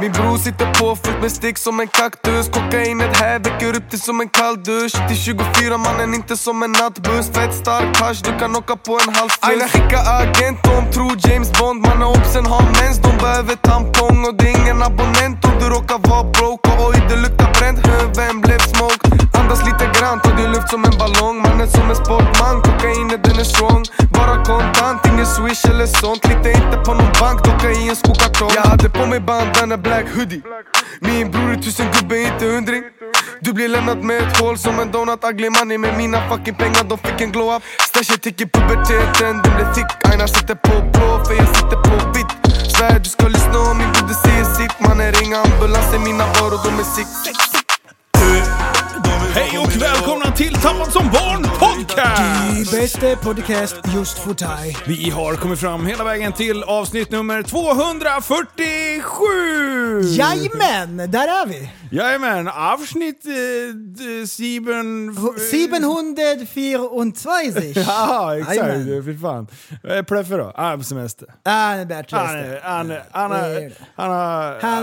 Min bror sitter på fullt med stick som en kaktus. Kokainet här väcker upp dig som en kall dusch. Till 24 mannen, inte som en nattbuss. Fett stark hasch, du kan åka på en halv Aina skicka agent, de tror James Bond. Mannen obsen har mens, de behöver tampong. Och det är ingen abonnent om du råkar vara broke. Och oj, det luktar bränt, vem blev smoked? Andas lite grann, ta din luft som en ballong. Swish eller sånt. Lita inte på någon bank, docka i en skokartong Jag hade på mig bandana black hoodie. Min bror är tusen gubbe, inte hundring Du blir lämnad med ett hål som en donut. Ugly money med mina fucking pengar, de fick en glow up. Stashet gick i puberteten, den blev thick. Aina sitter på blå, för jag sitter på vitt. Svär du ska lyssna om min broder säger sitt. Mannen ring ambulansen, mina varor de är sick. Hej och välkomna till Tappad som barn podcast! Die bästa podcast just för dig. Vi har kommit fram hela vägen till avsnitt nummer 247! Jajamän, där är vi! Jajamän, avsnitt eh, sieben... 724. Ja, exakt. Fy fan. Pleffe då? Ah, på semester. Ah, det. Han, är- han, är- han, Det är det. han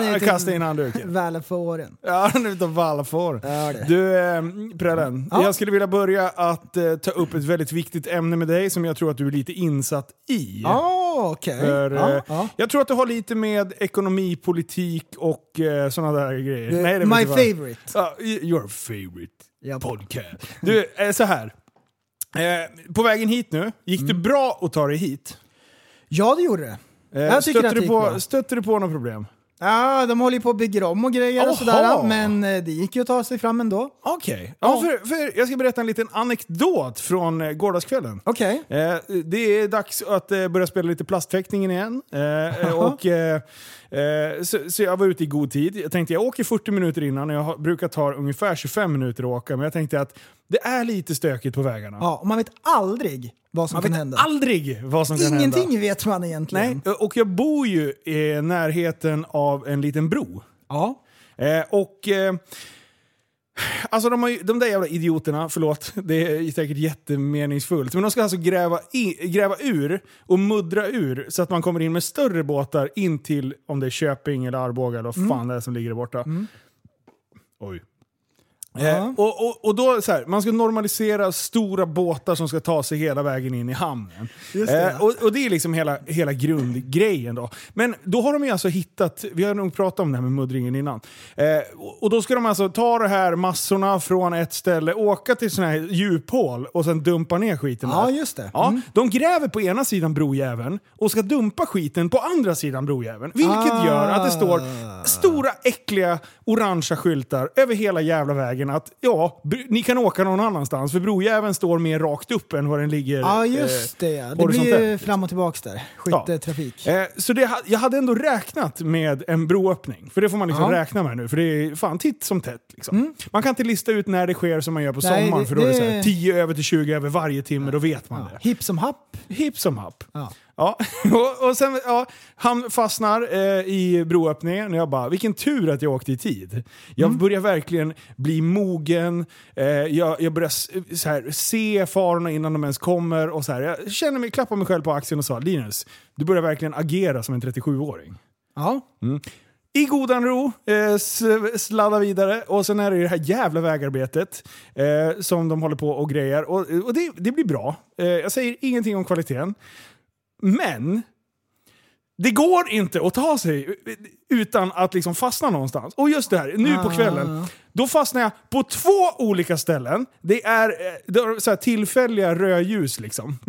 har kastat in handduken. Väl för åren. Ja, han är ute och vallar får. Det. Du, eh, Prellen. Ja. Jag skulle vilja börja att eh, ta upp ett väldigt viktigt ämne med dig som jag tror att du är lite insatt i. Ah, okej. För, Ja, eh, ja. Jag tror att det har lite med ekonomi, politik och eh, sådana där grejer. Det- Nej, det my du favorite. Ja, your favorite Ja. podcast. Du, eh, så här. Eh, på vägen hit nu, gick Mm. det bra att ta dig hit? Ja, det gjorde det. Eh, stötte, du på, bra. stötte du på några problem? Ja, de håller ju på och bygger om och grejer och sådär. Men eh, det gick ju att ta sig fram ändå. Okej. Ja, för, för jag ska berätta en liten anekdot från eh, gårdagskvällen. Okej. Eh, det är dags att eh, börja spela lite plastfäktningen igen. Eh, och, eh, eh, så, så jag var ute i god tid. Jag tänkte jag åker 40 minuter innan. Jag har- brukar ta ungefär 25 minuter att åka. Men jag tänkte att det är lite stökigt på vägarna. Ja, och man vet aldrig vad som Man kan vet hända. aldrig vad som kan hända. Ingenting vet man egentligen. Nej, och jag bor ju i närheten av en liten bro. Ja. Eh, och... Eh, Alltså de, ju, de där jävla idioterna, förlåt, det är säkert jättemeningsfullt, men de ska alltså gräva, i, gräva ur och muddra ur så att man kommer in med större båtar in till, om det är Köping eller Arboga eller vad fan det är som ligger där borta. Oj. Eh, och, och, och då så här, man ska normalisera stora båtar som ska ta sig hela vägen in i hamnen. Det. Eh, och, och det är liksom hela, hela grundgrejen då. Men då har de ju alltså hittat, vi har nog pratat om det här med muddringen innan. Eh, och, och då ska de alltså ta de här massorna från ett ställe, åka till sådana här djuphål och sen dumpa ner skiten Ja, där. just det. Ja, Mm. De gräver på ena sidan brojäveln och ska dumpa skiten på andra sidan brojäveln. Vilket Ah. gör att det står stora äckliga orangea skyltar över hela jävla vägen att ja, ni kan åka någon annanstans för brojäveln står mer rakt upp än vad den ligger Ja, just eh, det. ja. Det blir ju fram och tillbaks där. Skyttetrafik. Eh, så det, jag hade ändå räknat med en broöppning. För det får man liksom Ja. räkna med nu. För det är fan titt som tätt. Liksom. Man kan inte lista ut när det sker som man gör på Nej, sommaren. för då är det det- 10 över till 20 över varje timme. Då vet man det. Hipp som happ. Hipp som happ. Ja. Och, och sen, ja, han fastnar eh, i broöppningen och jag bara, vilken tur att jag åkte i tid. Jag Mm. börjar verkligen bli mogen, eh, jag, jag börjar så här, se farorna innan de ens kommer och så här, jag känner mig, klappar mig själv på axeln och sa, Linus, du börjar verkligen agera som en 37-åring. Ja. I godan ro, eh, sladda vidare och sen är det det här jävla vägarbetet eh, som de håller på och grejer. Och, och det, det blir bra. Eh, jag säger ingenting om kvaliteten. Men det går inte att ta sig utan att liksom fastna någonstans. Och just det här, nu på kvällen. Ah. Då fastnade jag på två olika ställen. Det är, eh, det är så här tillfälliga rödljus liksom.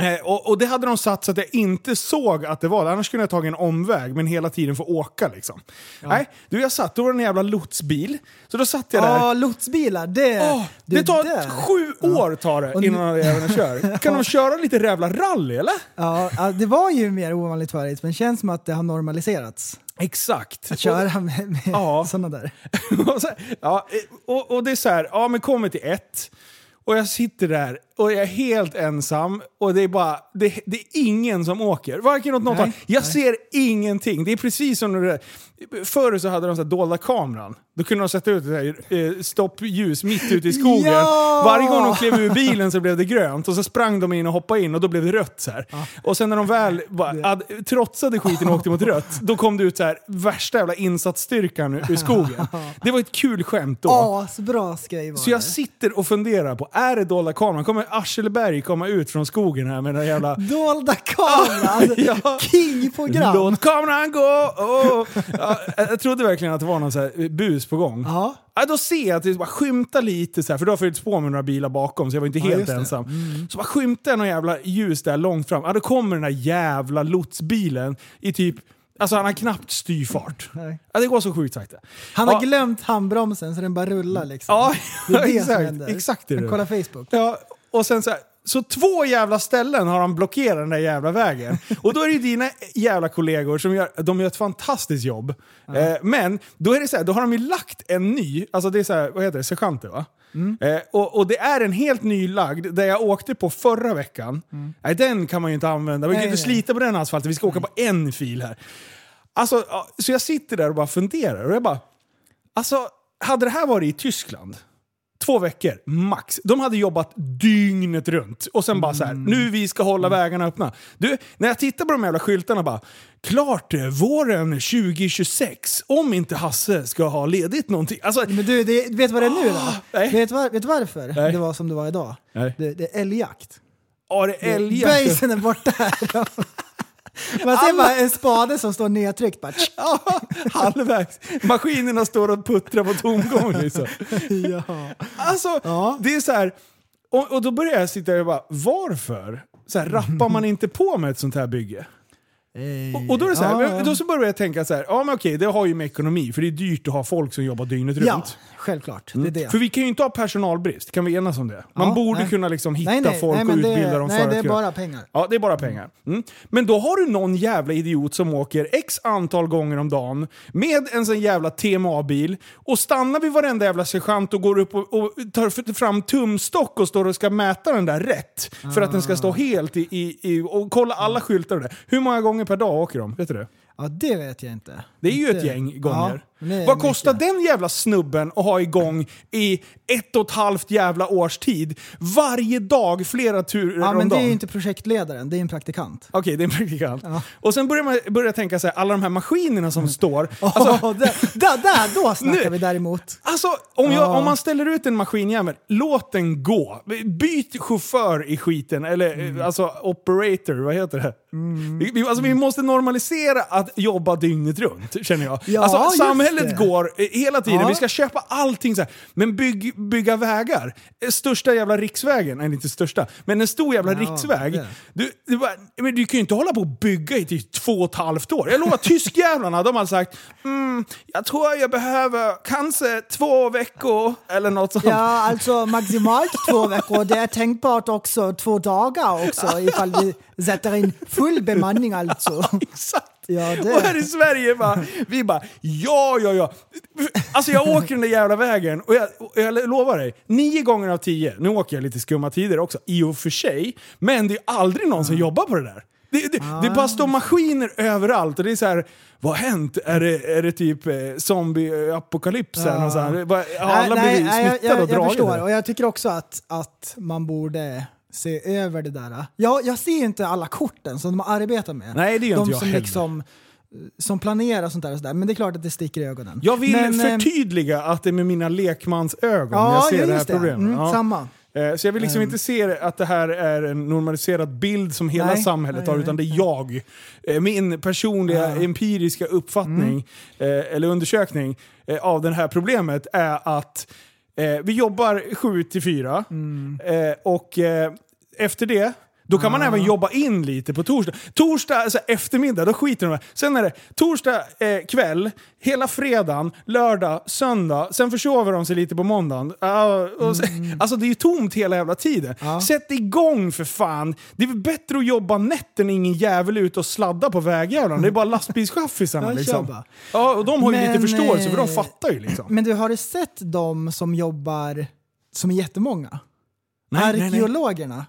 Eh, och, och det hade de satt så att jag inte såg att det var det. Annars kunde jag tagit en omväg, men hela tiden få åka liksom. Nej, du jag satt, då var det en jävla lotsbil. Så då satt jag där. Ja, lotsbilar. Det, Åh, du, det tar där. sju år tar det Och innan jävlarna kör. Kan de köra lite jävla rally eller? Ja, ja, det var ju mer ovanligt förut, men känns som att det har normaliserats. Exakt. Att köra med, med Ja. sådana där. ja, och, och det är så här, ja men kommer till ett. Och jag sitter där och jag är helt ensam och det är bara, det, det är ingen som åker. Varken åt något Nej, håll. Jag ser ingenting. Det är precis som det Förr så hade de så här dolda kameran. Då kunde de sätta ut här, eh, stoppljus mitt ute i skogen. Ja! Varje gång de klev ur bilen så blev det grönt och så sprang de in och hoppade in och då blev det rött. Så här. Och sen när de väl bara, ad, trotsade skiten och åkte mot rött, då kom det ut så här, värsta jävla insatsstyrkan ur, skogen. Det var ett kul skämt då. Asbra skoj var Så jag sitter och funderar på, är det dolda kameran? Kommer Aschelberg komma ut från skogen här med den jävla... Dolda kameran! Ja. King-program! Låt kameran gå! Åh. Ja, jag trodde verkligen att det var någon så här bus på gång. Ja. Ja, då ser jag att det bara skymtar lite, så här, för då har följts på med några bilar bakom så jag var inte Ja, helt det. ensam. Så bara skymtar jag någon jävla ljus där långt fram. Ja, då kommer den där jävla lotsbilen i typ... Alltså han har knappt styrfart. Nej. Ja, det går så sjukt sakta. Han har Ja. glömt handbromsen så den bara rullar liksom. Ja, det är det som exakt. händer. Exakt det. Men kolla Facebook. Ja, och sen så här, så två jävla ställen har han blockerat den där jävla vägen. Och då är det ju dina jävla kollegor som gör, de gör ett fantastiskt jobb. Eh, men då är det så här, då har de ju lagt en ny, alltså det är så här, vad heter det, sergeanter va? Eh, och, och det är en helt nylagd, där jag åkte på förra veckan. Nej, den kan man ju inte använda. Vi kan inte slita på den asfalten, vi ska åka på en fil här. Alltså, så jag sitter där och bara funderar och jag bara, alltså hade det här varit i Tyskland, Två veckor, max. De hade jobbat dygnet runt. Och sen bara så här, nu vi ska hålla vägarna öppna. Du, när jag tittar på de jävla skyltarna bara, klart det, våren 2026, om inte Hasse ska ha ledigt någonting. Alltså, Men du, det, vet du vad det är nu då? nej. Vet du var, vet varför Nej. det var som det var idag? Nej. Det, det är älgjakt. ja, det är älgjakt. Böjsen är borta. Man ser bara en spade som står nedtryckt. Bara. Ja, halvvägs. Maskinerna står och puttrar på tomgång liksom. ja. Alltså, Ja. det är så här. Och, och då börjar jag sitta och bara, varför? Så här, rappar man inte på med ett sånt här bygge? Och, och då, är det så här, Ja. då så börjar jag tänka så här, ja men okej, det har ju med ekonomi, för det är dyrt att ha folk som jobbar dygnet ja, runt. Självklart. Det är det. För vi kan ju inte ha personalbrist, kan vi enas om det? Man Ja, borde nej. kunna liksom hitta nej, nej, folk nej, och men det, utbilda dem Nej, för det att är bara pengar. Ja, det är bara pengar. Mm. Men då har du någon jävla idiot som åker x antal gånger om dagen med en sån jävla TMA-bil och stannar vid varenda jävla sergeant och går upp och, och tar fram tumstock och står och ska mäta den där rätt. För att den ska stå helt i, i, i och kolla alla skyltar och det. Hur många gånger per dag åker de? Vet du det? Ja, det vet jag inte. Det är ju Inte- ett gäng gånger. Ja, är Vad kostar mycket. den jävla snubben att ha igång i ett och ett halvt jävla års tid? Varje dag, flera turer Ja, om men det dagen. är ju inte projektledaren, det är en praktikant. Okej, det är en praktikant. Ja. Och sen börjar man börjar tänka så här, alla de här maskinerna som står. Alltså, Alltså, där, där, då snackar Nu- vi däremot. alltså om, jag, Ja. om man ställer ut en maskinjävel, låt den gå. Byt chaufför i skiten, eller Mm. eh, alltså operator, vad heter det? Vi, vi, alltså, vi måste normalisera att jobba dygnet runt, känner jag. Ja, alltså, samhället går eh, hela tiden, Ja. vi ska köpa allting så här. Men bygg, bygga vägar. Eh, Största jävla riksvägen, eller inte största, men en stor jävla Ja, riksväg. Du, du, bara, men du kan ju inte hålla på och bygga i typ två och ett halvt år. Jag lovar, tyskjävlarna de har sagt mm, jag tror jag behöver kanske två veckor eller något sånt. Ja, alltså maximalt två veckor. Det är tänkbart också två dagar också ifall vi sätter in full bemanning alltså. Exakt. Ja, det- Och här i Sverige bara, vi bara ja, ja, ja. Alltså jag åker den där jävla vägen och jag, och jag lovar dig, nio gånger av tio, nu åker jag lite skumma tider också, i och för sig, men det är aldrig någon som jobbar på det där. Det, det, det bara står maskiner överallt och det är så här, vad har hänt? Är det, är det typ eh, zombie-apokalyps? här någonstans? Det är bara- Har alla Nej, blivit nej, jag, smittade jag, och jag dragit förstår och jag tycker också att, att man borde se över det där. Jag, jag ser inte alla korten som de arbetar med. Nej, det gör de inte jag som heller. liksom som planerar sånt där och sådär. Men det är klart att det sticker i ögonen. Jag vill Men, eh, förtydliga att det är med mina lekmansögon Ja, jag ser ja, det här problemet. Mm, Ja. Samma. Eh, Så jag vill liksom inte se att det här är en normaliserad bild som hela Nej, samhället nej, har, utan det är jag. Eh, Min personliga empiriska uppfattning, eh, eller undersökning, eh, av det här problemet är att eh, vi jobbar 7 till 4 eh, och eh, efter det då kan man även jobba in lite på torsdag. Torsdag alltså eftermiddag, då skiter de. Sen är det torsdag eh, kväll, hela fredagen, lördag, söndag. Sen försover de sig lite på måndagen. Ah, och sen, Alltså det är ju tomt hela jävla tiden. Sätt igång för fan! Det är väl bättre att jobba nätter när ingen jävel ute och sladdar på vägjävlarna. Det är bara lastbilschaffisarna liksom. Ja, och de har ju Men, lite förståelse för de eh, fattar ju liksom. Men du, har du sett de som jobbar, som är jättemånga? Nej, nej, nej.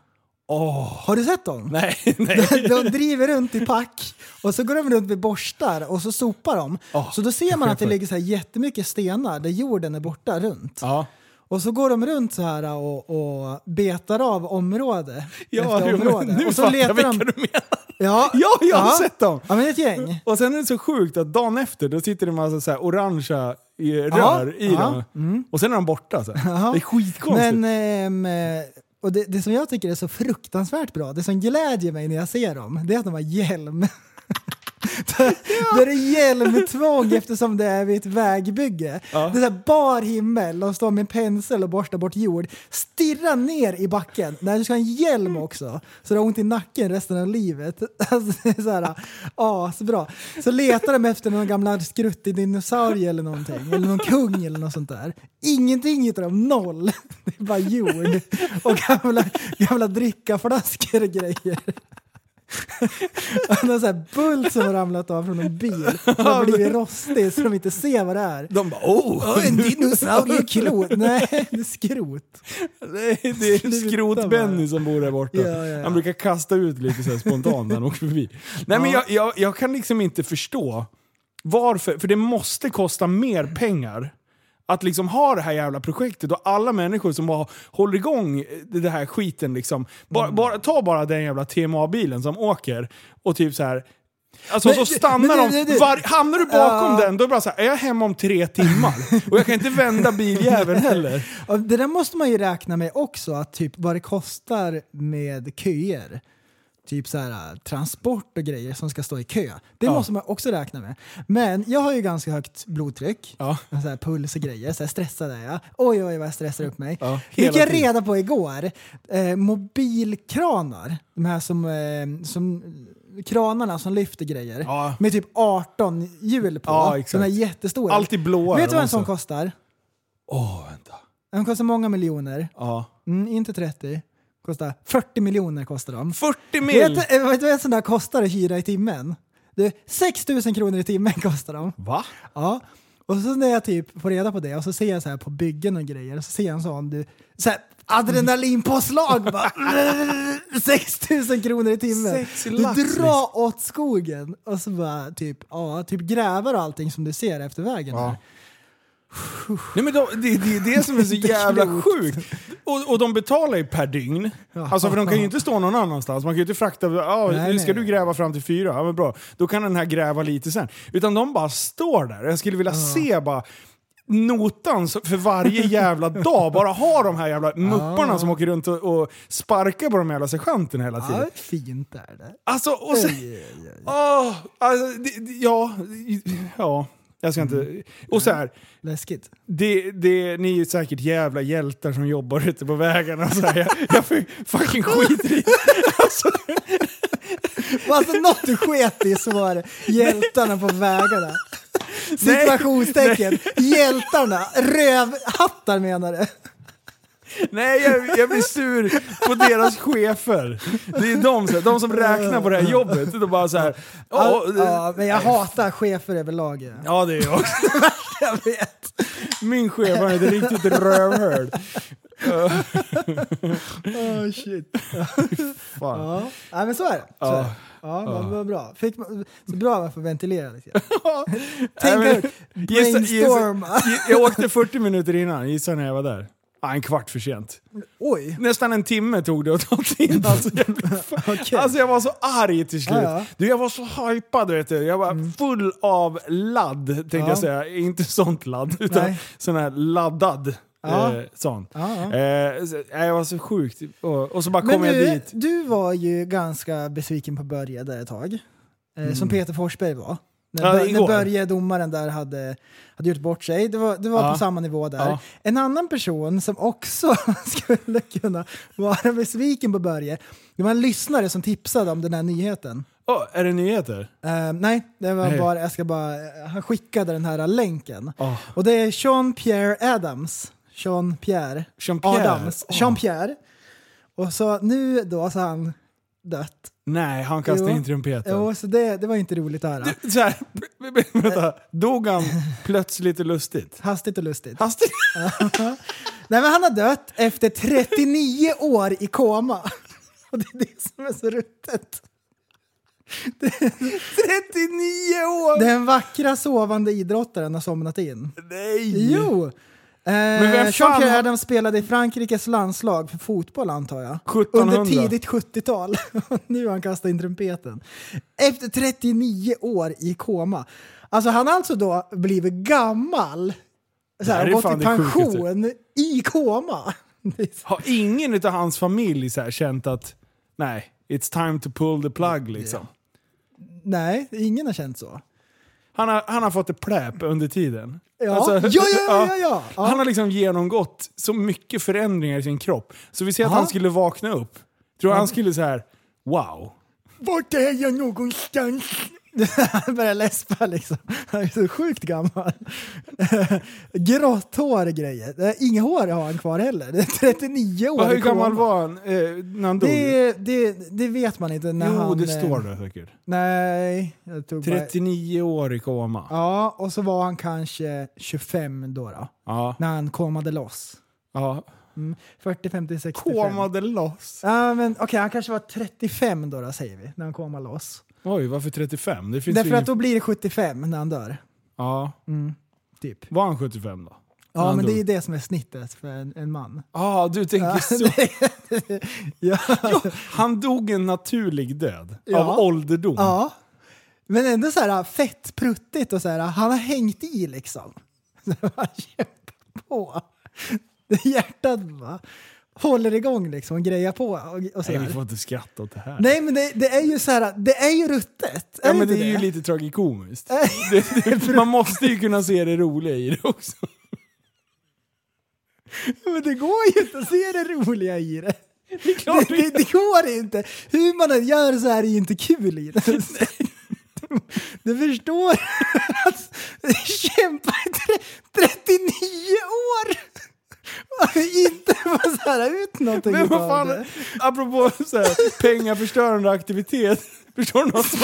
Arkeologerna. Har du sett dem? Nej, nej. De driver runt i pack och så går de runt med borstar och så sopar de. Åh, så då ser man att det ligger så här jättemycket stenar där jorden är borta runt. Ja. Och så går de runt så här och, och betar av område Ja, efter område. nu och så jag letar vilka de... du menar. Ja, Ja, jag har sett dem! Ja, men ett gäng. Och sen är det så sjukt att dagen efter då sitter det en massa så här orangea i- rör Ja, i ja, dem. Och sen är de borta. Så. Ja. Det är skitkonstigt. Men, ehm, eh, och det, det som jag tycker är så fruktansvärt bra, det som glädjer mig när jag ser dem, det är att de har hjälm. Det är hjälmtvång eftersom det är vid ett vägbygge. Det är så här bar himmel, de står med en pensel och borstar bort jord. Stirra ner i backen. Nej, du ska ha en hjälm också, så du har ont i nacken resten av livet. Alltså, det är så här, asbra. Så letar de efter någon gamla skruttig dinosaurie eller någonting, eller någon kung eller något sånt där. Ingenting hittar de, noll. Det är bara jord och gamla, gamla drickaflaskor och grejer. Någon sån här bult som har ramlat av från en bil som har blivit rostig så de inte ser vad det är. De bara oh! Åh, en dinosaurieklot! Nej, det är skrot. Nej, det är Skrot-Benny som bor där borta. Ja, ja, ja. Han brukar kasta ut lite så spontant när han åker förbi. Nej men jag, jag, jag kan liksom inte förstå varför, för det måste kosta mer pengar att liksom ha det här jävla projektet och alla människor som bara håller igång det här skiten liksom. Bara, Mm. bara, ta bara den jävla TMA-bilen som åker och typ så här. Alltså Men- så stannar men de, det- det- var, hamnar du bakom Ja. den då är det bara så här, är jag hemma om tre timmar? Och jag kan inte vända biljäveln heller. Det där måste man ju räkna med också, att typ vad det kostar med köer. Typ så här, transport och grejer som ska stå i kö. Det Ja. måste man också räkna med. Men jag har ju ganska högt blodtryck, Ja. så här, puls och grejer. Så här stressad är jag. Oj, oj, vad jag stressar upp mig. Ja, hela jag reda på igår. Eh, mobilkranar, de här som, eh, som kranarna som lyfter grejer. Ja. Med typ 18 hjul på. Ja, de är jättestora. Alltid blåa. Vet du vad en sån också. kostar? Åh, vänta. Den kostar många miljoner. Ja. Mm, inte 30. Kostar 40 miljoner kostar de. 40 mil! Vet eh, vet du vad en sån där kostar att hyra i timmen? Du, 6 000 kronor i timmen kostar de. Va? Ja. Och så när jag typ får reda på det och så ser jag så här på byggen och grejer så ser jag en sån du, så här, adrenalinpåslag bara. 6 000 kronor i timmen. Du drar åt skogen och så bara typ, ja, typ gräver och allting som du ser efter vägen. Ja. här. Nej, men de, det, det är det som är så jävla sjukt. Och, och de betalar ju per dygn. Alltså för de kan ju inte stå någon annanstans. Man kan ju inte frakta, ja, Nej, ska nej. du gräva fram till fyra? Ja men bra. Då kan den här gräva lite sen. Utan de bara står där. Jag skulle vilja se bara notan så- för varje jävla dag. Bara ha de här jävla mupparna som åker runt och, och sparkar på de jävla sergeanterna hela tiden. Ja, fint är det. Alltså, och sen, Oj, oj, oj. Åh, alltså, det, det, ja, ja, jag ska inte... Och så här, Läskigt. det, det, ni är säkert jävla hjältar som jobbar ute på vägarna. Så här, jag, jag fucking skiter i alltså, Alltså något du sket i så var det hjältarna på vägarna. Situationstecken. Hjältarna. Rövhattar menar du? Nej, jag, jag blir sur på deras chefer. Det är de, så här, de som räknar på det här jobbet. De bara så här, Ja, "Åh, ja, men jag hatar chefer överlag. ja. Ja, det är jag också. Jag vet. Min chef han är ett riktigt rövhål. Oh, shit. Fan. Ja. ja, men så är det. Så är det. Ja, vad, vad bra. Fick man, så bra man får ventilera lite grann. Tänk Nej, men- ut, Gissa- brainstorma. gissa- Jag åkte 40 minuter innan, gissa när jag var där. Ah, en kvart för sent. Oj. Nästan en timme tog det att ta sig in. Alltså jag, blev Okej. alltså jag var så arg till slut. Ja, ja. Du, jag var så hypad vet du. Jag var full av ladd, tänkte Ja. jag säga. Inte sånt ladd, utan Nej. sån här laddad. Ja. Ja. Eh, sån. Ja, ja. Eh, så, jag var så sjukt. Och, och så bara Men kom jag du, dit. du var ju ganska besviken på Börje där ett tag. Eh, Som Peter Forsberg var. När. Ja, när. Börje, domaren där, hade, hade gjort bort sig. Det var, det var Ja. på samma nivå där. Ja. En annan person som också skulle kunna vara besviken på Börje, det var en lyssnare som tipsade om den här nyheten. Åh, är det nyheter? Eh, nej, det var Nej. bara, jag ska bara, han skickade den här länken. Åh. Och det är Jean-Pierre Adams. Jean-Pierre Jean-Pierre? Adams. Åh. Jean-Pierre. Och så nu då så han dött. Nej, han kastade Jo. in trumpeten. Jo, så det, det var inte roligt att höra. Du, så här, vänta, dog han plötsligt och lustigt? Hastigt och lustigt. Hastigt? Nej men han har dött efter 39 år i koma. Och det är det som är så ruttet. 39 år! Den vackra sovande idrottaren har somnat in. Nej! Jo! Eh, Jean-Pierre Adams spelade i Frankrikes landslag för fotboll antar jag. 1700. Under tidigt 70-tal. nu har han kastat in trumpeten. Efter 39 år i koma. Alltså han har alltså då blivit gammal. Så Det här här, är gått i pension i koma. Har ingen av hans familj så här känt att nej, it's time to pull the plug liksom? Nej, ingen har känt så. Han har, han har fått ett pläp under tiden. Ja, Alltså, ja, ja, ja, ja. Han har liksom genomgått så mycket förändringar i sin kropp. Så vi ser att han skulle vakna upp. Tror han skulle så här wow. Vart är jag någonstans? Han börjar läspa liksom. Han är så sjukt gammal. Grått hår grejer. Inga hår har han kvar heller. Det är 39 år hur gammal var han eh, när han dog? Det, det, det vet man inte när jo, han... det eh, står det säkert. Nej, jag tog bara... 39 år i koma. Ja, och så var han kanske 25 då, då Ja. när han komade loss. ja. 40, 50, 65. Komade loss. Ja, men okej, han kanske var 35 då, då säger vi, när han komade loss. Oj, varför 35? Det finns Därför ju att ingen... då blir det 75 när han dör. Ja. Typ. Var han 75 då? Ja, han men det är det som är snittet för en, en man. Ja, ah, du tänker så. Ja. Jo, han dog en naturlig död. Ja. Av ålderdom. ja. Men ändå så här fett pruttigt och så här, han har hängt i liksom. Så han kämpar på. Det hjärtat va, håller igång liksom grejar på och, och Nej, vi får inte skratta åt det här. Nej men det, det är ju så här, det är ju ruttet. ja, är men inte det är ju lite tragikomiskt. Är- Det, det, man måste ju kunna se det roliga i det också. Men det går ju inte att se det roliga i det. Det, det, det går inte. Hur man än gör så är det ju inte kul i det. Du förstår att kämpa i tre- 39 år inte här ut någonting Men vad fan, det. apropå så här, pengaförstörande aktivitet. Förstår du något som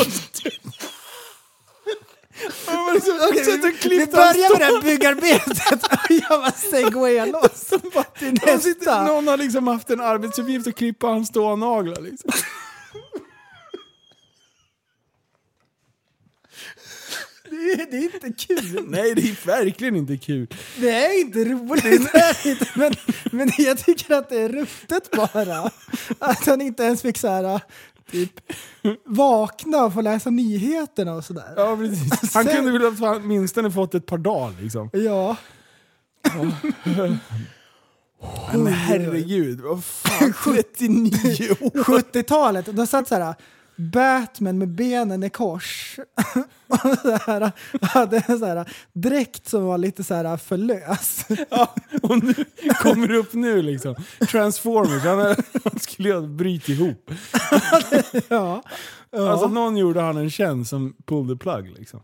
Okej, du vi, vi börjar med det här byggarbetet och jag bara segwayar loss till nästa. någon har liksom haft en arbetsuppgift att klippa hans stånaglar. Liksom. Det är, inte kul. Nej, det är verkligen inte kul. Det är inte roligt, det är inte, men, men jag tycker att det är ruttet bara. Att han inte ens fick så här, typ, vakna och få läsa nyheterna och sådär. Ja, precis. Han Sen- kunde väl åtminstone fått ett par dagar liksom. Ja. Men herregud, vad fan, 39 år. 70-talet, då satt så här Batman med benen i kors. och så här, hade en så här dräkt som var lite så här för lös. Ja, och nu kommer det upp nu liksom. Transformers, han, han skulle ha brutit ihop. ja. Alltså någon gjorde han en tjänst som pull the plug liksom.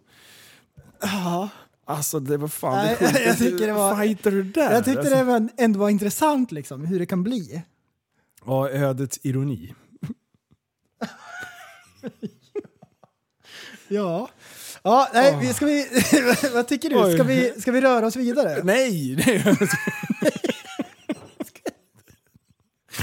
ja. Alltså det var fan Nej, det sjukaste. jag tycker det var- hittar du där? Jag tyckte alltså, det var, ändå var intressant liksom, hur det kan bli. Ja, ödets ironi. Ja. Ja, nej, vi- ska vi, vad tycker du? Ska vi, ska vi röra oss vidare? Nej! nej. det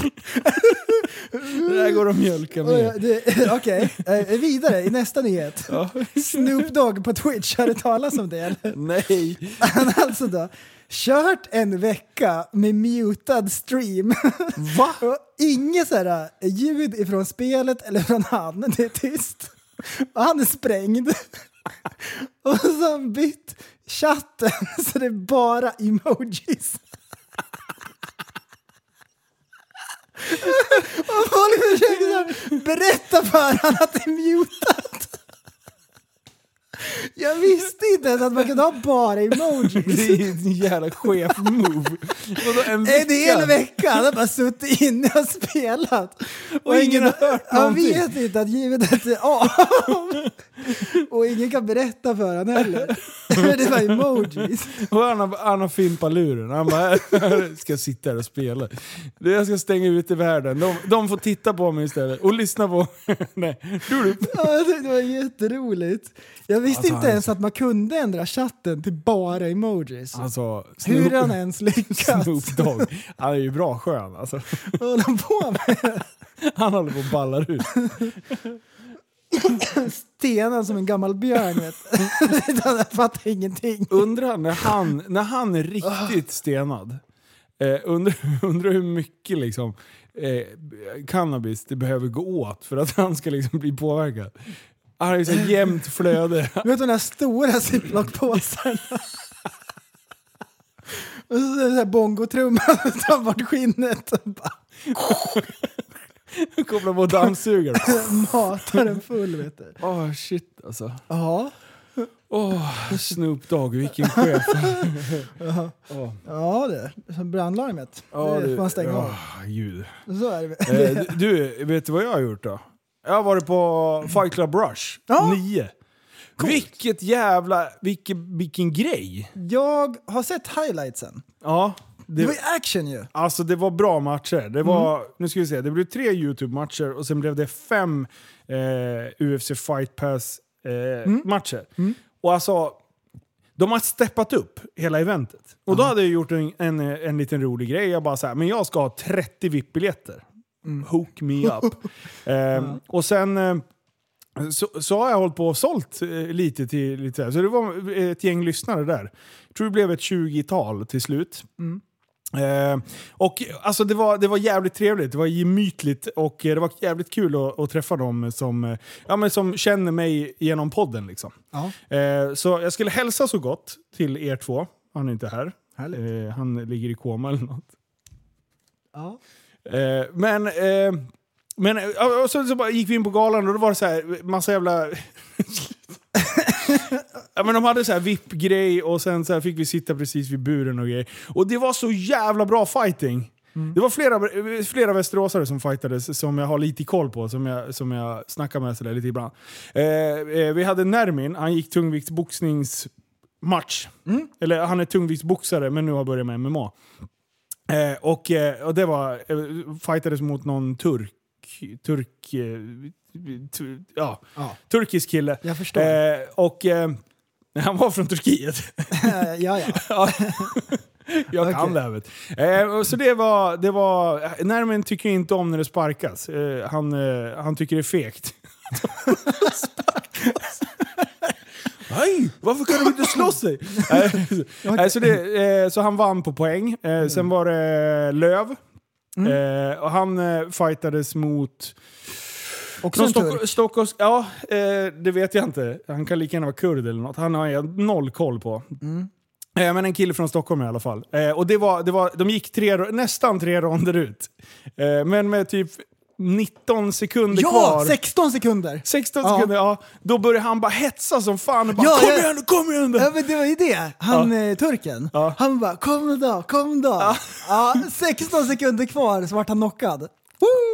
där går att mjölka med. Okej, eh, vidare i nästa nyhet. Ja. Snoop Dogg på Twitch, har du talas om det eller? Nej! Han har alltså då kört en vecka med mutad stream. Va? Och inget så här eh, ljud ifrån spelet eller från han, det är tyst. Och han är sprängd. Och så har han bytt chatten så det är bara emojis. Och folk försöker så här berätta för honom att det är mutat. Jag visste inte ens att man kunde ha bara emojis. Det är en jävla chef move. Vadå, en En hel vecka? han har bara suttit inne och spelat. Och ingen har hört Han någonting. vet inte att givet är av. Och ingen kan berätta för honom heller. Det var emojis. Och han har, han har fimpat luren. Han bara, "Jag ska sitta här och spela. Det- Jag ska stänga ute världen. De, de får titta på mig istället och lyssna på... Du. Ja, det var jätteroligt. Jag visste Alltså, inte han- ens att man kunde ändra chatten till bara emojis. Alltså, Hur Snoop- han ens lyckats. Snoop Dogg. Han är ju bra skön alltså. Vad håller han på med? Han håller på och ballar ut. Stenad som en gammal björn. Vet. Jag fattar ingenting. Undrar när han, när han är riktigt stenad. Eh, undrar, undrar hur mycket liksom, eh, cannabis det behöver gå åt för att han ska liksom bli påverkad. Han har ju så jämnt flöde. Du vet de där stora ziplockpåsarna. Och så så här bongotrumman och tar bort skinnet Kopplar på dammsugaren. matar den full vet du. Åh shit alltså. Ja, Åh, Snoop Dogg, vilken chef. ja det. Som brandlarmet. Ja, det får man stänga av. gud. Så är det. Eh, du, vet du vad jag har gjort då? Jag har varit på Fight Club Rush, Ja. 9. Vilket jävla, vilken, vilken grej. Jag har sett highlightsen. Ja, Det det, var ju action ju. alltså det var bra matcher. Det var, Mm. nu ska vi se, det blev tre YouTube-matcher och sen blev det fem eh, UFC Fight Pass eh, Mm. matcher. Och alltså, de har steppat upp hela eventet. Och då hade jag gjort en, en, en liten rolig grej. Jag bara så här, men jag ska ha 30 VIP-biljetter. Mm. Hook me up. Ehm, och sen eh, så, så har jag hållit på och sålt eh, lite till lite så det var ett gäng lyssnare där. Jag tror det blev ett 20-tal till slut. Eh, och alltså det var, det var jävligt trevligt, det var gemytligt och eh, det var jävligt kul att, att träffa dem som, eh, ja, men som känner mig genom podden. Liksom. Ja. Eh, så jag skulle hälsa så gott till er två. Han är inte här. Eh, han ligger i koma eller något. Ja. Eh, men men och så, så gick vi in på galan och då var det så här massa jävla... ja, men de hade så här VIP-grej och sen så här fick vi sitta precis vid buren och grejer. Och det var så jävla bra fighting. Det var flera, flera västeråsare som fightades som jag har lite koll på, som jag, som jag snackar med sådär lite ibland. Eh, eh, vi hade Nermin, han gick tungviktsboxningsmatch. Eller han är tungviktsboxare men nu har börjat med MMA. Eh, och, eh, och det var, eh, fightades mot någon turk, turk, eh, tu, ja, Ja. turkisk kille. Jag förstår. Eh, och eh, han var från Turkiet. ja, ja. Ja. Jag kan Okej. det här vet. Eh, så det var, det var, Nermin tycker inte om när det sparkas. Eh, han, eh, han tycker det är fegt. Nej, varför kan de inte slåss sig? Eh, eh, så, det, eh, så han vann på poäng. Eh, Sen var det Löv. Eh, och han eh, fightades mot... Också en Stock. Stockholms... Ja, eh, det vet jag inte. Han kan lika gärna vara kurd eller något. Han har jag noll koll på. Eh, men en kille från Stockholm i alla fall. Eh, och det var, det var, de gick tre, nästan tre ronder ut. Eh, men med typ 19 sekunder Ja, kvar. 16 sekunder! 16 Ja. sekunder, ja. Då började han bara hetsa som fan. Och bara, Ja, kom jag- igen nu, kom igen nu! Ja men det var ju det, han eh, turken. Ja. Han bara kom då, kom då. Ja. 16 sekunder kvar så vart han knockad.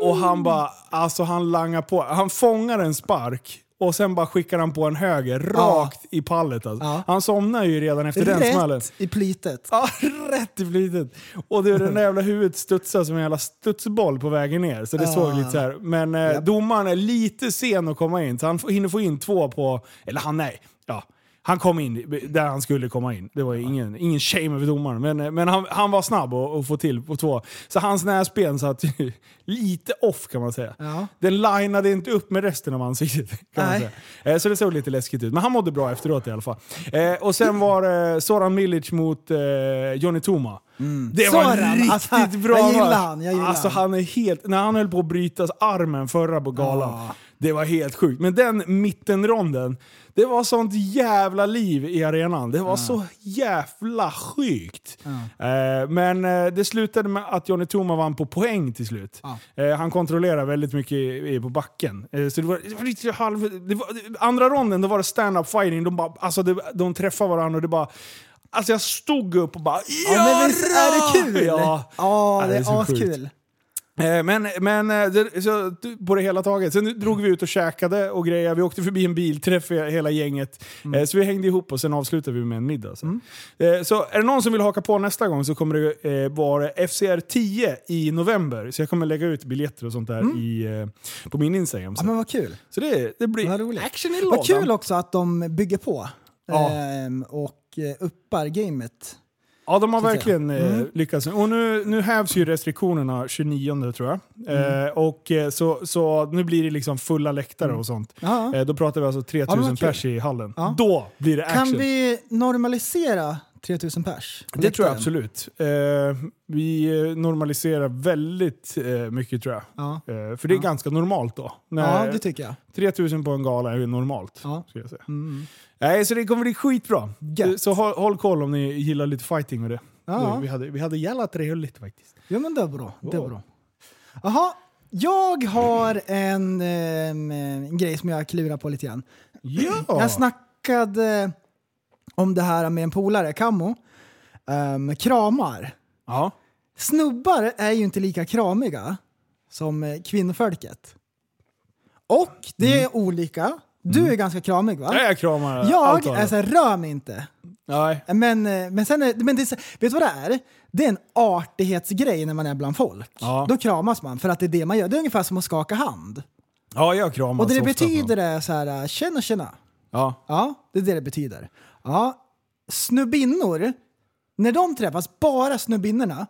Och han bara, alltså han langar på. Han fångar en spark och sen bara skickar han på en höger rakt i pallet. Alltså. Ja. Han somnar ju redan efter den smällen. Rätt i plytet. Ja, rätt i flitet. Och det, den där jävla huvudet studsade som en jävla studsboll på vägen ner. Så det Ja. såg lite så här. Men eh, domaren är lite sen att komma in, så han hinner få in två på... Eller han, nej. Ja. Han kom in där han skulle komma in. Det var ingen, ingen shame över domaren. Men, eh, men han, han var snabb att få till på två. Så hans näsben satt lite off kan man säga. Ja. Den linade inte upp med resten av ansiktet. Kan man säga. Eh, Så det såg lite läskigt ut. Men han mådde bra efteråt i alla fall. Eh, och sen var det Soran Milic mot eh, Johnny Toma. Det var Soran, riktigt alltså, bra jag gillar han, jag gillar alltså, han. han är helt... När han höll på att bryta armen förra på galan. Ah. Det var helt sjukt. Men den mittenronden, det var sånt jävla liv i arenan. Det var så jävla sjukt. Eh, men eh, det slutade med att Johnny Toma vann på poäng till slut. Eh, han kontrollerade väldigt mycket på backen. Eh, så det var, det var lite halv, det var, andra ronden då var det stand-up fighting. De, bara, alltså det, de träffade varandra och det bara... Alltså jag stod upp och bara Ja, men visst är det kul? Ja. Ja, Ja, det det är askul. Eh, Men, men eh, det, så, på det hela taget. Sen drog vi ut och käkade och grejer. Vi åkte förbi en bilträff hela gänget. Mm. Eh, Så vi hängde ihop och sen avslutade vi med en middag. Så. Eh, så är det någon som vill haka på nästa gång så kommer det vara FCR 10 i november. Så jag kommer lägga ut biljetter och sånt där i, eh, på min Instagram. Mm. Ja, men vad kul. Så det, det blir action i lådan. Vad kul också att de bygger på. Ja. Ehm, och uppar gamet. Ja, de har verkligen eh, lyckats. Och nu, nu hävs ju restriktionerna 29 tror jag. Eh, och eh, så, så nu blir det liksom fulla läktare och sånt. Ja. Eh, då pratar vi alltså Ja, men 3000 vad kul. pers i hallen. Ja. Då blir det action. Kan vi normalisera 3000 pers? Det tror jag absolut. Eh, vi eh, normaliserar väldigt mycket tror jag. Ja. För det är ganska normalt då. När ja, det tycker jag. 3000 på en gala är ju normalt. Ja. Ska jag säga. Mm. Nej, så det kommer bli skitbra. Gött. Så håll, håll koll om ni gillar lite fighting och det. Ja. Vi hade, vi hade jävla trevligt faktiskt. Ja men det är bra. Det är bra. Jaha, jag har en, ehm, en grej som jag klurar på lite grann. Ja! Jag snackade om det här med en polare, Kammo. Ehm, kramar. ja. Snubbar är ju inte lika kramiga som eh, kvinnfolket. Och det är olika. Du är ganska kramig va? Jag kramar allt Jag av är det. såhär, rör mig inte. Nej. Men, eh, men sen är, men det, är så- vet du vad det är? Det är en artighetsgrej när man är bland folk. Ja. Då kramas man för att det är det man gör. Det är ungefär som att skaka hand. Ja, jag kramar Och det så det ofta betyder är så här, tjena tjena. Ja. Ja, det är det det betyder. Ja, snubbinnor, när de träffas, bara snubbinnorna,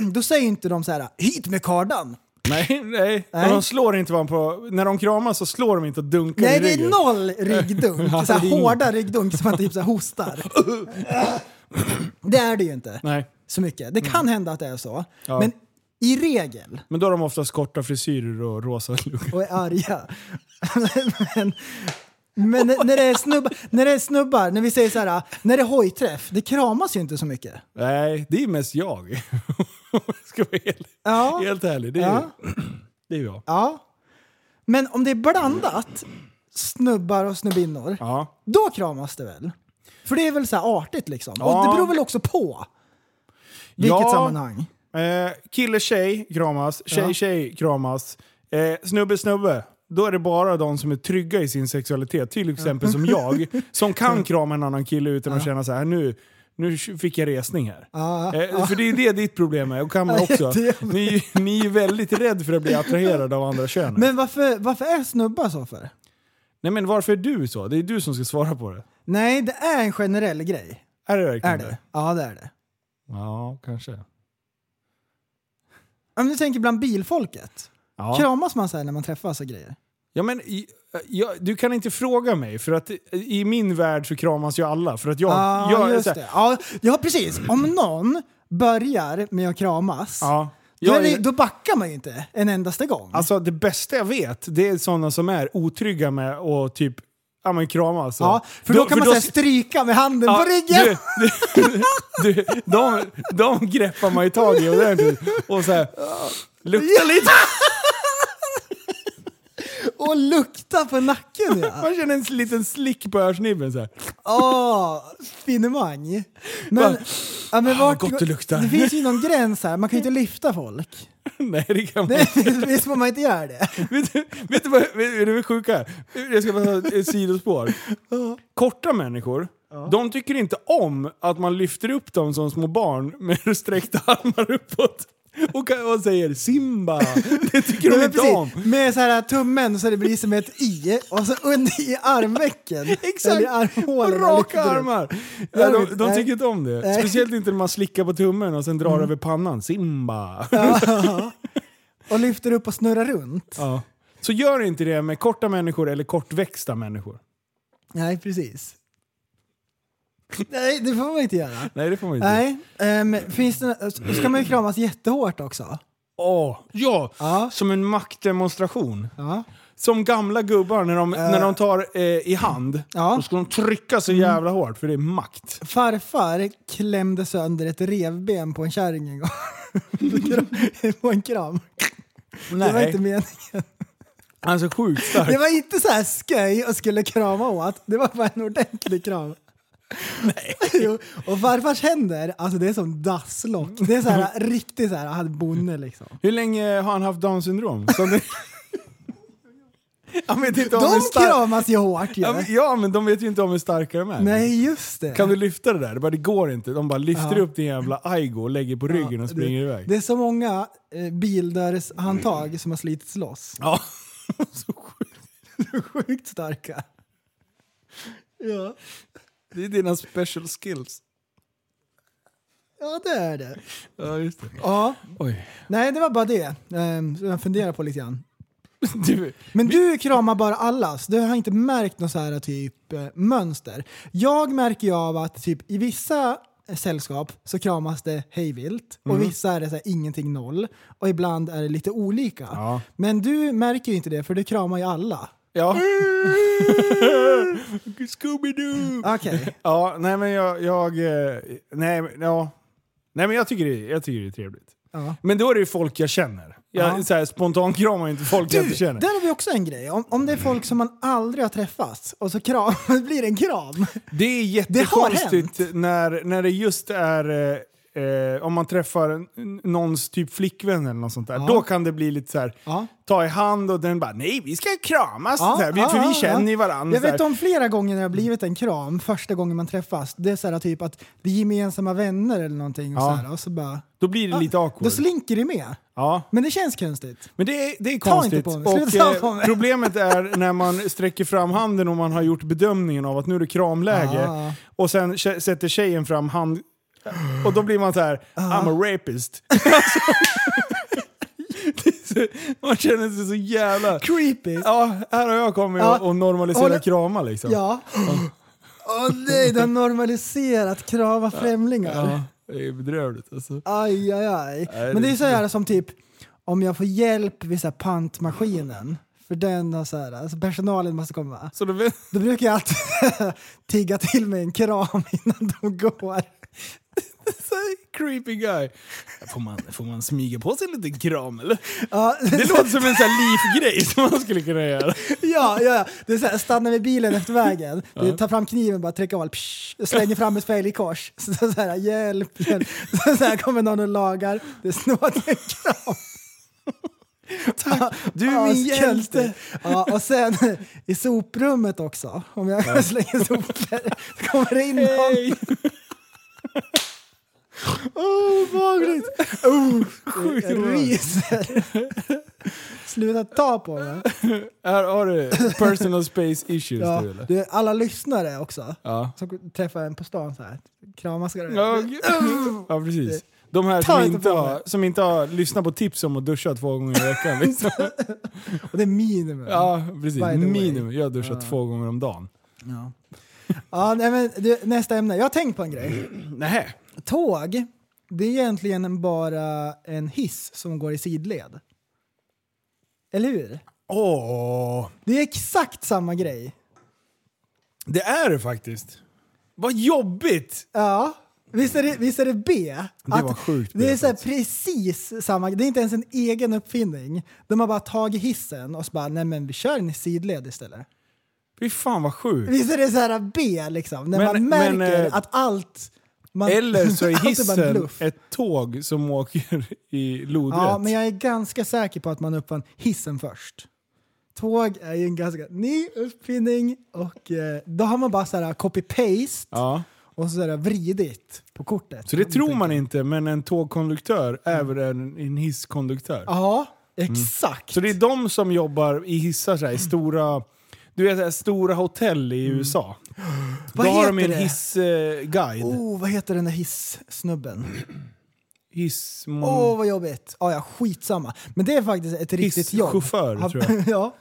då säger inte de så här hit med kardan. Nej, nej. Nej. De slår inte varandra på... När de kramas så slår de inte och dunkar Nej, i det är ryggen. noll ryggdunk. Ja, så här det är hårda ryggdunk som man typ så här hostar. det är det ju inte Nej. så mycket. Det kan hända att det är så. Ja. Men i regel, Men då har de oftast korta frisyrer och rosa lugg. och är arga. men men när, när, det är snubbar, när det är snubbar, när vi säger så här, när det är hojträff, det kramas ju inte så mycket. Nej, det är mest jag. Ska vara helt, Ja. helt ärlig. Det är, Ja. det är jag. Ja. Men om det är blandat, snubbar och snubbinnor, Ja. då kramas det väl? För det är väl så artigt liksom? Ja. Och det beror väl också på vilket Ja. sammanhang. Eh, kille tjej kramas, tjej Ja. tjej kramas, eh, snubbe snubbe. Då är det bara de som är trygga i sin sexualitet, till exempel som jag, som kan krama en annan kille utan att känna så här nu, nu fick jag resning här. Ja. Eh, för det är det ditt problem är, och kan man också. Ni, ni är väldigt rädd för att bli attraherade av andra könet. Men varför, varför är snubbar så för? Nej men varför är du så? Det är du som ska svara på det. Nej, det är en generell grej. Är det verkligen Är det? Ja, det är det. Ja, kanske. Om du tänker bland bilfolket. Ja. Kramas man så när man träffas och grejer? Ja, men i, ja, du kan inte fråga mig, för att i min värld så kramas ju alla. För att jag... Ja, jag just det. Ja, ja, precis. Om någon börjar med att kramas, Ja. då, Jag är det, då backar man ju inte en endaste gång. alltså det bästa jag vet, det är sådana som är otrygga med att typ ja, men kramas. så. ja, för då, kan man så här ska- stryka med handen Ja, på ryggen. Du, du, de, de greppar man ju tag i ordentligt och så här, luktar lite. Och lukta på nacken ja. Man känner en liten slick på örsnibben så här. Åh, finemang. Men, Va? ja, men vart, gott det luktar. Det finns ju någon gräns här, man kan ju inte lyfta folk. Nej, det kan man Det, visst får man inte göra det? vet, du, vet du vad vet du det sjuka är? Jag ska bara ta ett sidospår. Korta människor, de tycker inte om att man lyfter upp dem som små barn med sträckta armar uppåt. Och, och säger Simba. Det tycker de inte om. med så här tummen så det blir som ett i och så under i armvecken. Exakt! I. Och raka armar. Ja, de, de tycker inte om det. Speciellt inte när man slickar på tummen och sen drar över pannan. Simba. Ja. Och lyfter upp och snurrar runt. Ja. Så gör inte det med korta människor eller kortväxta människor. Nej, precis. Nej, det får man inte göra. Nej, det får man inte. Nej, ehm, finns det, ska man ju kramas jättehårt också. Åh, ja! Ja. Som en maktdemonstration. Ja. som gamla gubbar när de, när de tar eh, i hand. Ja. Då ska de trycka så jävla hårt för det är makt. Farfar klämde sönder ett revben på en kärring en gång. på en kram. Det var Nej. inte meningen. Han är så sjukt stark. Det var inte så här sköj och skulle krama åt. Det var bara en ordentlig kram. Nej. Och farfars händer, alltså det är som dasslock. Det är så här riktigt så här, han bonde liksom. Hur länge har han haft down syndrom? Så. Han vet inte om De stark... kramas ju hårt ju. Ja, men, ja, men de vet ju inte om hur starka de är. Nej, just det. Kan du lyfta det där? Det, bara, det går inte. De bara lyfter Ja. upp din jävla Aigo och lägger på ryggen och springer det, iväg. Det är så många eh, bildörrshandtag som har slitits loss. Ja. så sjukt. Sjukt starka. Ja. Det är dina special skills. ja, det är det. Ja, just det. Ja. Oj. Nej, det var bara det um, jag funderar på lite grann. Du, Men du kramar bara allas. Du har inte märkt något så här typ eh, mönster. Jag märker ju av att typ i vissa sällskap så kramas det hejvilt och vissa är det så här, ingenting noll och ibland är det lite olika. Ja. Men du märker ju inte det för du kramar ju alla. Ja. Scooby-Doo! Okej. Ja, nej men jag... jag eh, nej, men- ja. nej men jag tycker, det, jag tycker det är trevligt. Ja. Men då är det ju folk jag känner. Jag Ja. så här, spontankramar ju inte folk jag inte känner. Där har vi också en grej. Om, om det är folk som man aldrig har träffat och så kram, blir det en kram. Det är jättekonstigt när, när det just är... Eh, eh, om man träffar någons typ flickvän eller något sånt där. Ja. Då kan det bli lite så här. Ja. ta i hand och den bara nej vi ska kramas. Ja, här, vi, för vi känner ju varandra. Jag vet om flera gånger när det har blivit en kram, första gången man träffas. Det är så här typ att det är gemensamma vänner eller någonting. Och så här, och så bara, Då blir det lite awkward. då slinker det med. ja. Men det känns konstigt. Men det är, det är Ta konstigt. inte på mig. Och, Sluta ta eh, på mig. problemet är när man sträcker fram handen och man har gjort bedömningen av att nu är det kramläge. Ah. Och sen sätter tjejen fram hand... Och då blir man så här: I'm a rapist. Man känner sig så jävla... Creepy. Ja, här har jag kommit Ja. och, och normaliserat Håller- krama liksom. Ja. Åh nej, det har normaliserat krama främlingar. Ja, det är bedrövligt alltså. Aj, aj, aj. Nej, Men det är så här som typ, om jag får hjälp vid så pantmaskinen, för den har så här, alltså personalen måste komma. Så vet, Då brukar jag alltid tigga till mig en kram innan de går. Creepy guy. Får man, får man smyga på sig en liten kram eller? Ja, Det låter som en sån livgrej som man skulle kunna göra. ja, ja, det är så här, stanna vid bilen efter vägen, du tar fram kniven bara trycker av, psh, slänger fram ett fälgkors. Så, så här, hjälp, hjälp. Så, så här kommer någon och lagar, det snart en kram. Tack, Du är min hjälte. Ja, och sen i soprummet också, om jag slänger sopor, så kommer det in någon. Åh, oh, obehagligt! Oh, jag ryser. Sluta ta på mig. Här har du personal space issues Ja, du eller? är alla lyssnare också. Ja. Som träffar en på stan så här. Kramas ska det. Ja, ja, precis. De här som inte inte, har, som inte har lyssnat på tips om att duscha två gånger i veckan. Liksom. Och det är minimum. Ja, precis. Minimum. Jag har duschat två gånger om dagen. Ja. Ja, nej, men det, nästa ämne. Jag har tänkt på en grej. Nej. Tåg, det är egentligen bara en hiss som går i sidled. Eller hur? Åh, Det är exakt samma grej. det är det faktiskt. Vad jobbigt! Ja. Visst är det, visst är det B? Det var sjukt Det är B så här precis samma, det är inte ens en egen uppfinning. De har bara tagit hissen och så bara, nej men vi kör en sidled istället. Fy fan vad sjukt. Visst är det så här B liksom? När Men- man märker men, eh, att allt... Man, Eller så är hissen ett tåg som åker i lodrätt. Ja, men jag är ganska säker på att man uppfann hissen först. Tåg är ju en ganska ny uppfinning och eh, då har man bara så här copy-paste Ja. och så är det vridit på kortet. Så det tror man inte, men en tågkonduktör är väl en, en hisskonduktör. Ja, exakt. Så det är de som jobbar i hissar så här, i stora, du vet, så här, stora hotell i USA. Vad Då har de heter en det? hissguide. Oh, vad heter den där hiss-snubben? Hiss... Åh, vad jobbigt. Ja, ja, skitsamma. Men det är faktiskt ett riktigt jobb. Hisschaufför, Han- tror jag. ja.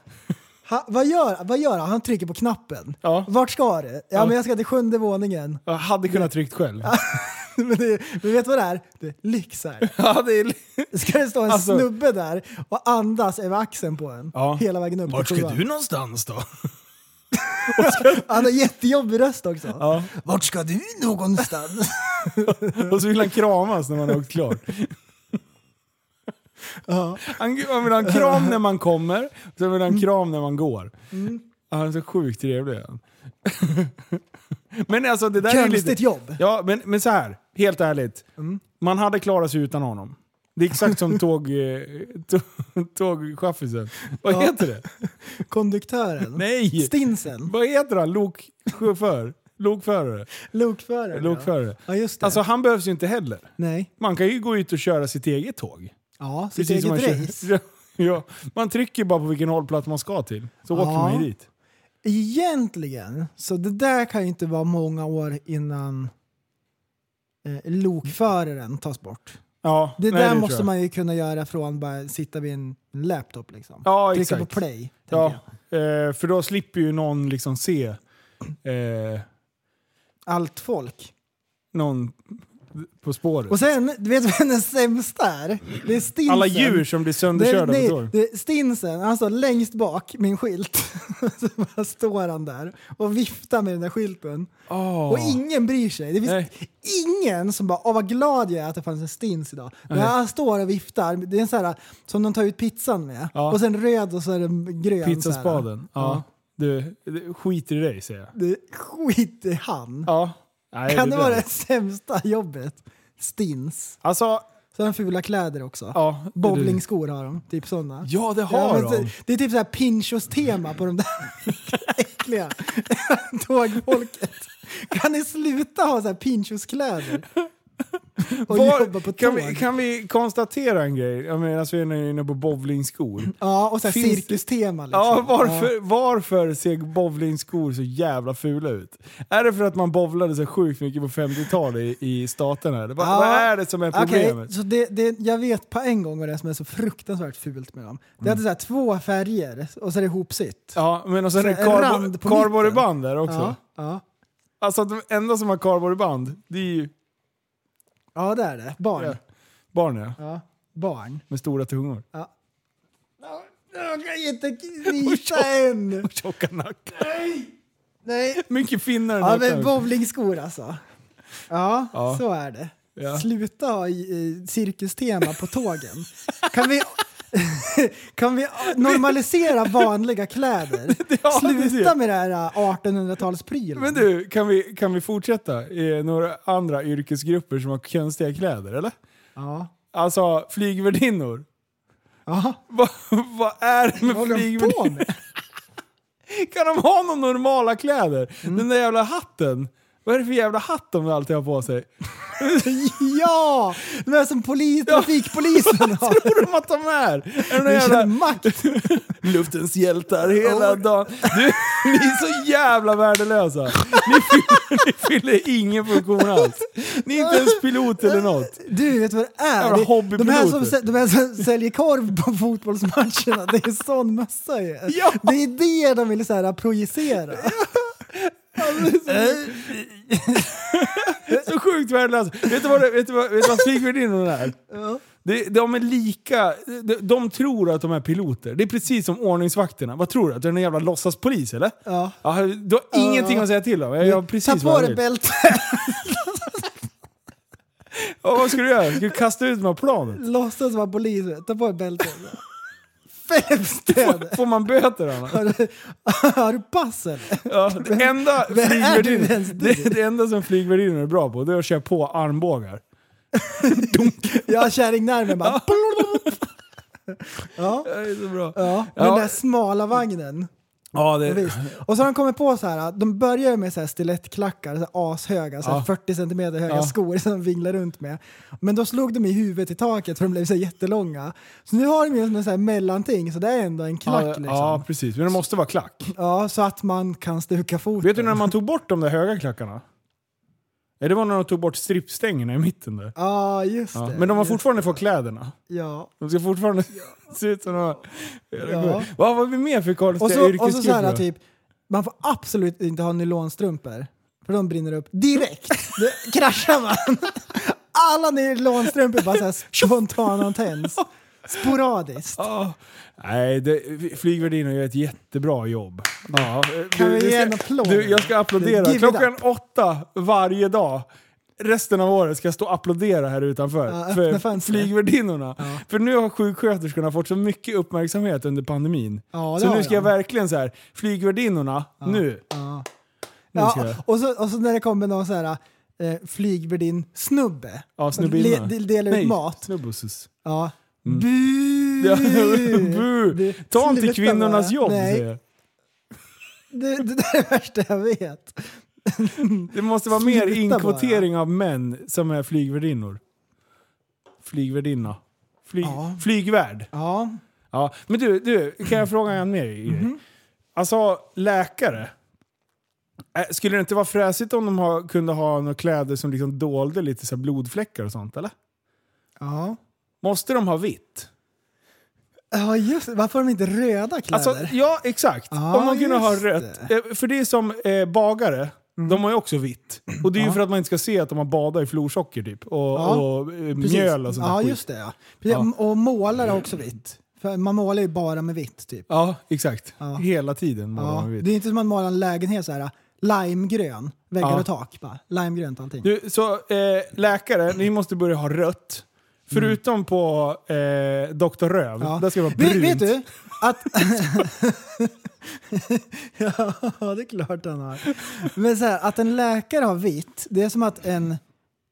Ha, vad, gör, vad gör han? Han trycker på knappen. Ja. Vart ska du? Ja, Ja. men jag ska till sjunde våningen. Jag hade kunnat tryckt själv. men, det, men vet du vad det är? Det är lyx här. Ja, det är... Ska det stå en Alltså- snubbe där och andas över axeln på en Ja. hela vägen upp Vart till ska du någonstans då? Han har jättejobbig röst också. Ja. Vart ska du någonstans? Och så vill han kramas när man har åkt klart. Han, han vill ha en kram när man kommer, sen vill han en kram när man går. Mm. Han är så sjukt trevlig. han. men alltså det där är Konstigt lite... jobb. Ja, men, men så här, helt ärligt. Mm. Man hade klarat sig utan honom. Det är exakt som tåg, eh, tåg, tågchaffisen. Vad Ja. heter det? Konduktören. Nej! Stinsen. Vad heter han? Lokchaufför? Lokförare? Lokföraren. Lokförare. Ja, just det. Alltså han behövs ju inte heller. Nej. Man kan ju gå ut och köra sitt eget tåg. Ja, sitt Precis som eget man race. Ja, man trycker bara på vilken hållplats man ska till. Så åker Ja. man ju dit. Egentligen, så det där kan ju inte vara många år innan eh, lokföraren tas bort. Ja, Det nej, där tror måste man ju kunna göra från bara sitta vid en laptop liksom. Ja, Trycka exakt. på play. Ja, eh, för då slipper ju någon liksom se eh. Allt folk. någon på spåret. Och sen, du vet vem den sämsta är? Det är stinsen. Alla djur som blir Det, sönderkörda det, det, är stinsen, står längst bak med en skylt. så bara står han där och viftar med den där skylten. Åh. Och ingen bryr sig. Det finns Nej. ingen som bara “Åh vad glad jag är att det fanns en stins idag”. Men han står och viftar, det är en sån här som de tar ut pizzan med. Ja. Och sen röd och så är den grön. Pizzaspaden. Ja. Du, du, skit i dig säger jag. Det skit i han. Ja. Nej, kan det vara det sämsta jobbet? Stins. Alltså, Så har de fula kläder också. ja. Bowlingskor har de, typ sådana. Ja, det har men de. det, är typ så här Pinchos-tema på de där äckliga tågfolket. Kan ni sluta ha så här Pinchos-kläder? Och Var- jobba på kan, vi, kan vi konstatera en grej? Jag menar, alltså, vi är inne på bowlingskor. Ja, och så här Finns- cirkustema liksom. Ja, varför, varför ser bowlingskor så jävla fula ut? Är det för att man bowlade så sjukt mycket på 50-talet i, i staterna? Vad, Ja. vad är det som är problemet? så det, det, jag vet på en gång vad det är som är så fruktansvärt fult med dem. Det hade så här två färger och så är det ihopsytt. Ja, men och sen är det Så karbo- där också. Ja, ja. Alltså de enda som har kardborreband, det är ju ja, det är det. Barn. Ja. barn ja, Ja. Barn. med stora tungor. Ja. Jag kan inte visa en! Och tjocka nackar. Nej. Mycket finnar än Ja, men bowlingskor alltså. Ja, Ja. så är det. Ja. Sluta ha cirkustema på tågen. Kan vi, kan vi normalisera vanliga kläder? Ja, Sluta det. med det här äh, 1800-talsprylen. Men du, kan vi, kan vi fortsätta? i några andra yrkesgrupper som har konstiga kläder, eller? Ja. Alltså, flygvärdinnor. Ja. Vad vad är det med flygvärdinnor? Kan de ha några normala kläder? Mm. Den där jävla hatten. Vad är det för jävla hatt de alltid har på sig? Ja! De är som polis, trafikpolisen har. Tror de att de är? Är de Det jävla känns makt. luftens hjältar hela dagen? Du, ni är så jävla värdelösa. Ni fyller, ni fyller ingen funktion alls. Ni är inte ens pilot eller något. Du, vet vad det är? Jävla de, här som, de här som säljer korv på fotbollsmatcherna, det är sån mössa ju. Ja. Det är det de vill så här, projicera. Så sjukt värdelösa. Vet du vad, vet du vad, vet du vad flygvärdinnorna är? Ja. De, de är lika, de, de tror att de är piloter. Det är precis som ordningsvakterna. Vad tror du? Att du är en jävla låtsaspolis eller? Ja. Ja, du har ingenting att säga till om. Jag Ta precis på vad jag dig bältet, Ja, vad ska du göra? Ska du kasta ut mig av planet? låtsas vara polis, ta på dig bältet. Städer. Får man böter annars? Har du, har du pass eller? Ja, det, enda vem är du flygvärdinnan- ens? det, det enda som flygvärdinnan är bra på det är att köra på armbågar. Ja, kärringnerven bara... Ja, Det är så bra. ja. Ja. Den där smala vagnen. Ja, det, Visst. Och så har de kommit på så här, de börjar med så här stilettklackar, så här ashöga, så här Ja. 40 cm höga Ja. skor som de vinglar runt med. Men då slog de i huvudet i taket för de blev så här jättelånga. Så nu har de ju en så här mellanting, så det är ändå en klack ja, liksom. ja, precis. Men det måste vara klack. Ja, så att man kan stuka foten. Vet du när man tog bort de där höga klackarna? Ja, det var när de tog bort strippstängerna i mitten där. Ja, just Ja. det. Men de har fortfarande fått kläderna. Ja. De ska fortfarande se ut som de har... Ja. Vad har vi mer för konstiga så, och så, så yrkesgrupper? här, typ, man får absolut inte ha nylonstrumpor. För de brinner upp direkt. Det kraschar man. Alla nylonstrumpor bara så här spontant tänds. Sporadiskt. Ja. Nej, det, flygvärdinnor gör ett jättebra jobb. Ja, Kan vi du ge en applåd? Du, jag ska applådera. Klockan åtta varje dag. Resten av året ska jag stå och applådera här utanför. Ja, för flygvärdinnorna. För nu har sjuksköterskorna fått så mycket uppmärksamhet under pandemin. Ja, så nu ska jag verkligen så här, flygvärdinnorna, nu. Ja. Nu Ja, och, så, och så när det kommer någon så här eh, flygvärdin-snubbe. Ja, de- delar ut Nej, mat. Snubbusus. Ja. Mm. Bu! Bu. Ta inte kvinnornas bara. jobb Nej, säger jag. det, det där är det värsta jag vet. Det måste vara mer inkvotering av män som är flygvärdinnor. Flygvärdinna. Flyg, Ja. Flygvärd. Ja. Ja. Men du, du, kan jag fråga en mer grej? Mhm. Alltså, läkare. Äh, Skulle det inte vara fräsigt om de har, kunde ha några kläder som liksom dolde lite så blodfläckar och sånt, eller? Ja. Måste de ha vitt? Ja just. Varför har de inte röda kläder? Alltså, ja, exakt. Ja, om man kunde ha rött. Eh, För det är som eh, bagare, de har ju också vitt. Och det är ju Ja. för att man inte ska se att de har badat i florsocker typ. Och, Ja, och eh, mjöl och sånt Ja skit. just det ja. Och målar är också vitt. För man målar ju bara med vitt typ. Ja, exakt. Hela tiden målar man vitt. Det är inte som att man målar en lägenhet så här limegrön. Väggar och tak bara. Limegrönt allting. Du, så eh, läkare, ni måste börja ha rött. Förutom på eh, Dr. Röv. Ja. där ska det vara vet, brunt. vet du? Att... ja, det är klart han har. Men så här, att en läkare har vitt, det är som att en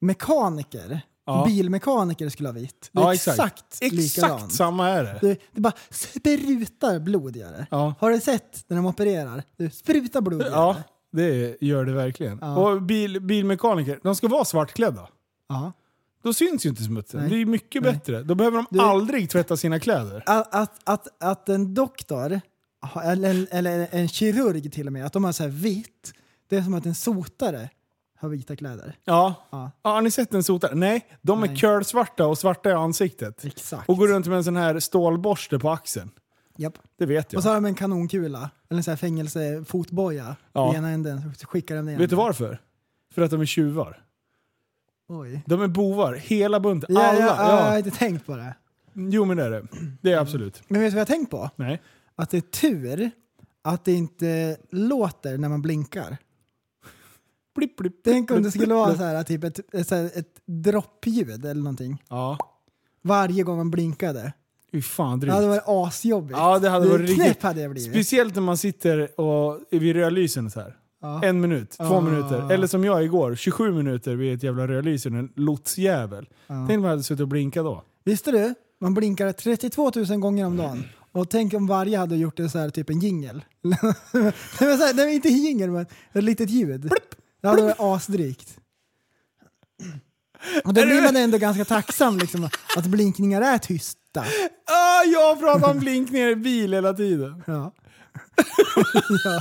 mekaniker, Ja. bilmekaniker skulle ha vitt. Det är Ja, exakt, exakt. likadant. Exakt samma är det. Det, det bara sprutar blod gör det. Ja. Har du sett när de opererar? Det sprutar blod gör Ja, det. gör det verkligen. Och bil, bilmekaniker, de ska vara svartklädda. Ja. Då syns ju inte smutsen. Nej. Det är mycket Nej. bättre. Då behöver de Du- aldrig tvätta sina kläder. Att, att, att, att en doktor, eller, eller en kirurg till och med, att de har så här vitt, det är som att en sotare har vita kläder. Ja. Ja. ja. Har ni sett en sotare? Nej, de är Nej. curlsvarta och svarta i ansiktet. Exakt. Och går runt med en sån här stålborste på axeln. Japp. Det vet jag. Och så har de en kanonkula, eller en sån här fängelsefotboja Ja. i ena änden, skickar de ner Vet du den. varför? För att de är tjuvar. Oj. De är bovar, hela bunten. Ja, Alla. ja, Ja, ja. Jag har inte tänkt på det. Jo men det är det. Det är absolut. Men vet du vad jag har tänkt på? Nej. Att det är tur att det inte låter när man blinkar. Blipp, blipp, Tänk om det skulle vara så här, typ ett, ett, ett droppljud eller någonting. Ja. Varje gång man blinkade. Fy fan Det hade varit asjobbigt. Ja, det hade varit riktigt. hade jag blivit. Speciellt när man sitter och vid rödlysen så här. Ja. En minut, två Ah. minuter. Eller som jag igår, 27 minuter vid ett jävla rödlyse, en lotsjävel. Tänk om jag hade suttit och blinkat då. Visste du? Man blinkar 32 000 gånger om dagen. Och tänk om varje hade gjort det så här, typ en jingel. nej, inte en jingel, men ett litet ljud. Det hade varit asdrygt. Och då blir man ändå ganska tacksam liksom, att blinkningar är tysta. Ah, jag pratar om blinkningar i bil hela tiden. Ja. ja.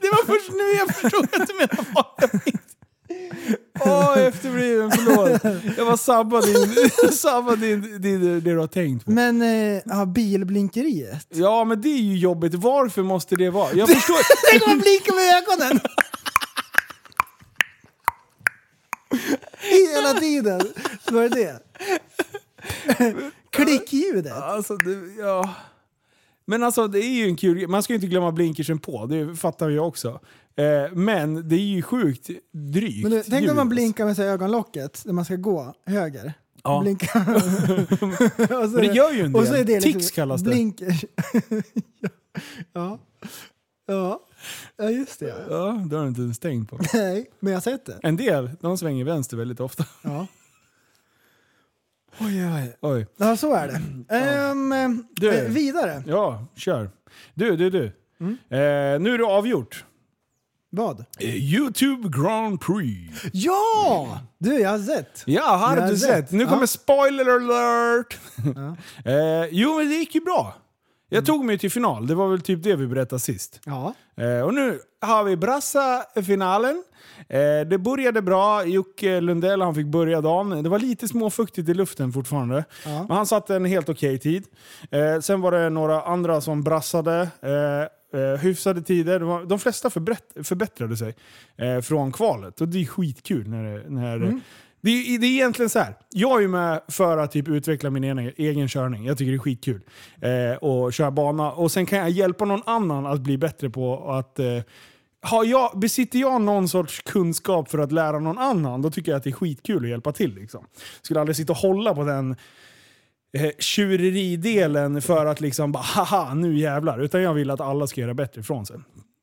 Det var först nu jag förstod att du menade vanliga Åh, efterbliven, förlåt. Jag var sabba din, sabba din, din, det du har tänkt på. Men eh, ja, bilblinkeriet. Ja, men det är ju jobbigt. Varför måste det vara? Jag förstår. Tänk om man blinkar med ögonen! Hela tiden var det det. Klickljudet. Alltså, det, ja. Men alltså det är ju en kul. Man ska ju inte glömma blinkersen på, det fattar jag också. Eh, men det är ju sjukt drygt. Men du, tänk ljud, om man blinkar med här ögonlocket när man ska gå höger. Ja. Blinka. och så, Men det gör ju en och så del. är det liksom Tics kallas det. Blinker. ja. ja. Ja, just det. Ja. Ja, det har du inte ens tänkt på. Nej, men jag har sett det. En del, de svänger vänster väldigt ofta. Ja. Oj, oj. Oj. Ja, så är det. Ehm, Du. eh, vidare. Ja, kör. Du, du, du. Mm. Eh, nu är det avgjort. Vad? Eh, Youtube Grand Prix. Ja! Du, jag har sett. Ja, har Jag har du sett. sett? Nu Ja. kommer spoiler alert! Eh, jo, men det gick ju bra. Jag tog mig till final, det var väl typ det vi berättade sist. Ja. Eh, och nu har vi Brassa-finalen. Eh, det började bra, Jocke Lundell han fick börja dagen. Det var lite småfuktigt i luften fortfarande. Ja. Men han satte en helt okej tid. Eh, sen var det några andra som brassade. Eh, Eh, hyfsade tider. De, de flesta förbätt, förbättrade sig eh, från kvalet. Och det är skitkul. När, det- när, det, är, det är egentligen så här. Jag är ju med för att typ utveckla min egen, egen körning. Jag tycker det är skitkul. Eh, och köra bana. Och sen kan jag hjälpa någon annan att bli bättre på att eh, har jag, besitter jag någon sorts kunskap för att lära någon annan, då tycker jag att det är skitkul att hjälpa till. Liksom. Skulle aldrig sitta och hålla på den eh, tjureridelen för att liksom bara haha, nu jävlar. Utan jag vill att alla ska göra bättre ifrån sig.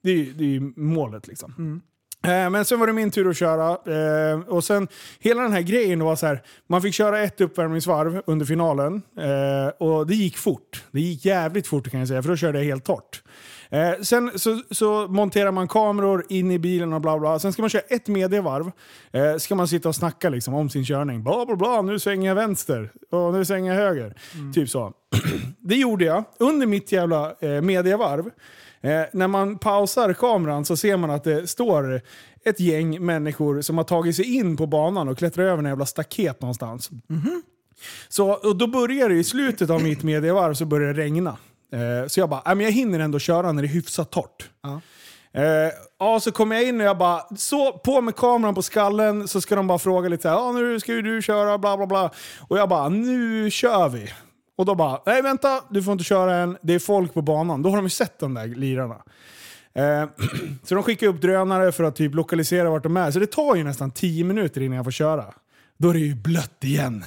Det är ju målet liksom. Mm. Men sen var det min tur att köra. Eh, och sen hela den här grejen var så här. Man fick köra ett uppvärmningsvarv under finalen. Eh, och det gick fort. Det gick jävligt fort kan jag säga, för då körde jag helt torrt. Eh, sen så, så monterar man kameror in i bilen och bla bla. Sen ska man köra ett medievarv. Eh, ska man sitta och snacka liksom om sin körning. Bla bla bla, nu svänger jag vänster. Och nu svänger jag höger. Typ så. det gjorde jag under mitt jävla eh, medievarv. Eh, när man pausar kameran så ser man att det står ett gäng människor som har tagit sig in på banan och klättrat över en jävla staket någonstans. Så, och då börjar det i slutet av mitt medievarv så börjar det regna. Eh, så jag bara, "Nej, men jag hinner ändå köra när det är hyfsat torrt. Ja. Eh, ja, så kommer jag in och jag bara, så på med kameran på skallen så ska de bara fråga lite så här, ja nu ska ju du köra, bla bla bla. Och jag bara, nu kör vi. Och då bara, nej vänta, du får inte köra än, det är folk på banan. Då har de ju sett de där lirarna. Eh, så de skickar upp drönare för att typ lokalisera vart de är. Så det tar ju nästan 10 minuter innan jag får köra. Då är det ju blött igen.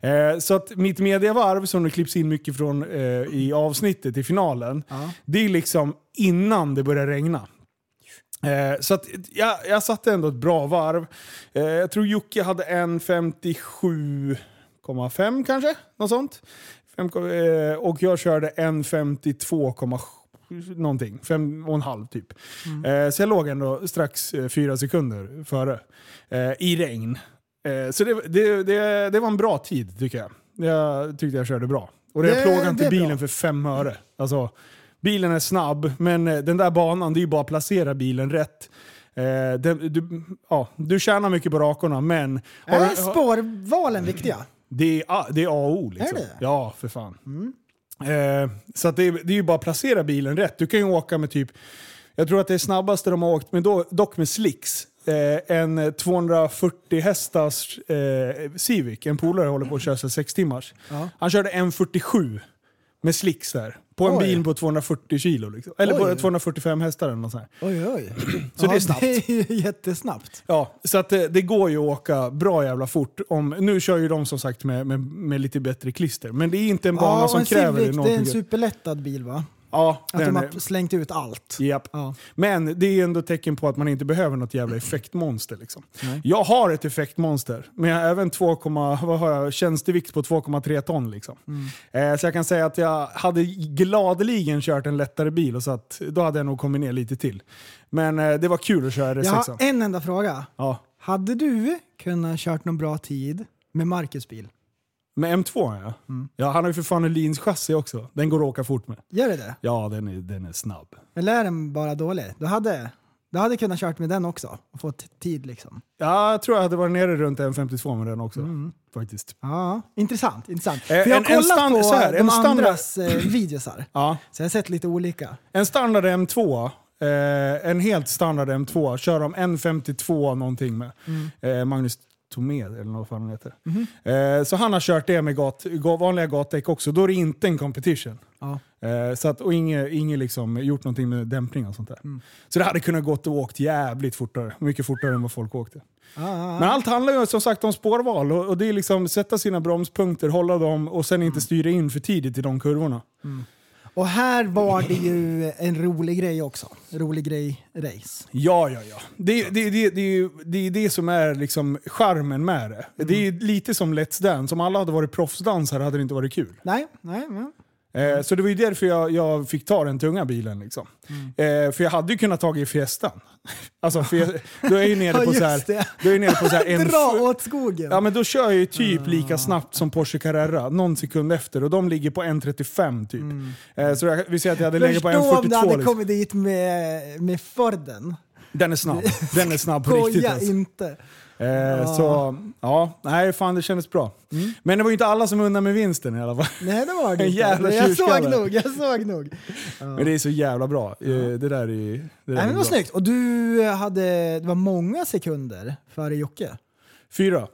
Eh, så att mitt medievarv, som det klipps in mycket från eh, i avsnittet i finalen, det är liksom innan det börjar regna. Eh, så att jag, jag satte ändå ett bra varv. Eh, jag tror Jocke hade en 57,5 kanske, något sånt. Fem, eh, och jag körde en 52,7 någonting, fem och en halv typ. Eh, så jag låg ändå strax eh, fyra sekunder före. I regn. Så det, det, det, det var en bra tid tycker jag. Jag tyckte jag körde bra. Och det, Det- det inte bilen bra. för fem öre. Alltså, bilen är snabb, men den där banan, det är ju bara att placera bilen rätt. Eh, det, du, ja, du tjänar mycket på rakorna, men... har Är spårvalen viktiga? Det är, A- det är A och O. Liksom. Är det? Ja, för fan. Eh, så det, är, det är ju bara att placera bilen rätt. Du kan ju åka med typ, jag tror att det är snabbaste de har åkt med, dock med slicks, eh, en 240 hästars eh, Civic. En polare håller på att köra sig 6 timmars. Ja. Han körde en 47 med slicks där. På en Oj. bil på 240 kilo. Liksom. Eller på Oj. 245 hästar eller något sånt här. Oj, oj. Så det är snabbt. Det är jättesnabbt. Ja, så att det, det går ju att åka bra jävla fort. Om, nu kör ju de som sagt med, med, med lite bättre klister. Men det är inte en bana Ja, som en kräver Civic, det är någonting. en superlättad bil va? Ja, Att de är, har slängt ut allt. japp. Ja. Men det är ändå tecken på att man inte behöver något jävla effektmonster. Liksom. Nej. Jag har ett effektmonster, men jag har även 2, vad har jag, tjänstevikt på 2,3 ton. Liksom. Mm. Eh, så jag kan säga att jag hade gladeligen kört en lättare bil, och så att, då hade jag nog kommit ner lite till. Men eh, det var kul att köra Jag har R6. en enda fråga. Ja. Hade du kunnat kört någon bra tid med Marcus bil? Med M2 ja. Mm. ja. Han har ju för fan Leans chassi också. Den går att åka fort med. Gör det det? Ja, den är, den är snabb. Eller är den bara dålig? Du hade, du hade kunnat kört med den också och fått tid liksom. Ja, jag tror jag hade varit nere runt en 52 med den också. Mm. Faktiskt. Ja, intressant. intressant. Eh, För jag har kollat på här, de en standard- andras eh, videosar. Ja. Så jag har sett lite olika. En standard M2, eh, en helt standard M2, kör de 1.52 någonting med. Mm. Eh, Magnus Tomé, eller vad fan han heter. Mhm. Eh, så han har kört det med gat, ga- vanliga gatdäck också. Då är det inte en competition. Ja. Eh, så att, och inget, inget liksom gjort någonting med dämpning och sånt där. Mm. Så det hade kunnat gått och åkt jävligt fortare. Mycket fortare än vad folk åkte. Ja, ja, Men allt handlar ju som sagt om spårval och, och det är liksom sätta sina bromspunkter, hålla dem och sen Mm. inte styra in för tidigt i de kurvorna. Och här var det ju en rolig grej också. Rolig grej-race. Ja, ja, ja. Det, det, det, det, är ju- det är det som är liksom charmen med det. Det är lite som Let's Dance. Om alla hade varit proffsdansare hade det inte varit kul. Nej, nej, nej. Eh, så det var ju därför jag, jag fick ta den tunga bilen. Liksom. Eh, för jag hade ju kunnat ta i Fiestan. Alltså, för då är jag ju nere på så här, då är jag nere på så här en... Dra åt skogen! Ja men då kör jag ju typ lika snabbt som Porsche Carrera, någon sekund efter. Och de ligger på 1.35 typ. Eh, så jag, vi säger att jag hade legat på Förstå om du 1.42. hade Liksom. kommit dit med, med Forden. Den är snabb. Den är snabb på riktigt. Alltså. inte. Eh, Så ja, nej fan det kändes bra. Mm. Men det var ju inte alla som unnade med vinsten i alla fall. Nej det var det inte. jävla Jag såg nog, jag såg nog. Men det är så jävla bra. Eh, Det där är ju... Det där Nej, är det var bra. snyggt. Och du hade, det var många sekunder före Jocke. Fyra.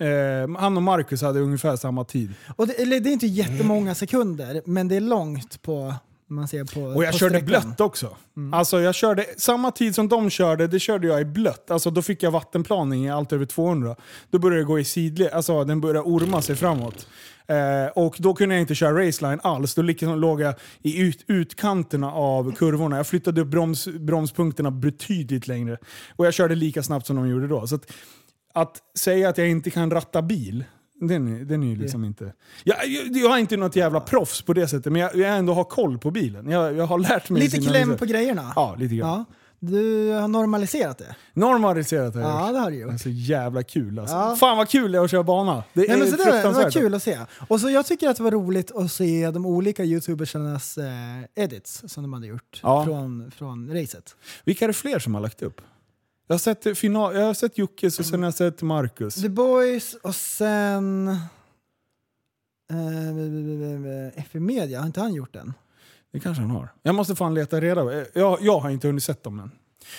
Eh, han och Marcus hade ungefär samma tid. Och det, eller det är inte jättemånga sekunder, men det är långt på, man ser på Och jag på körde sträckan. blött också. Alltså jag körde samma tid som de körde, det körde jag i blött. Alltså då fick jag vattenplaning i allt över 200. Då började det gå i sidled, alltså den började orma sig framåt. Eh, och då kunde jag inte köra raceline alls. Då liksom låg jag i ut, utkanterna av kurvorna. Jag flyttade upp broms, bromspunkterna betydligt längre. Och jag körde lika snabbt som de gjorde då. Så att, att säga att jag inte kan ratta bil, den, är- den är ju liksom inte... Jag, jag, jag är inte något jävla proffs på det sättet, men jag, jag ändå har koll på bilen. Jag, jag har lärt mig Lite kläm på grejerna. Ja, lite grann. Ja. Du har normaliserat det. Normaliserat jag Ja, gjort. det har du Det är gjort. så jävla kul alltså. Ja. Fan vad kul det är att köra bana. Det är Nej, men så det, det var kul att se. Och så jag tycker att det var roligt att se de olika youtubersarnas eh, edits som de hade gjort Ja. från, från racet. Vilka är det fler som har lagt upp? Jag har sett, final, jag har sett Jockes och sen har jag sett Marcus. The Boys och sen... Eh, FE Media, har inte han gjort den? Det kanske han har. Jag måste fan leta reda på jag, jag har inte hunnit sett dem än.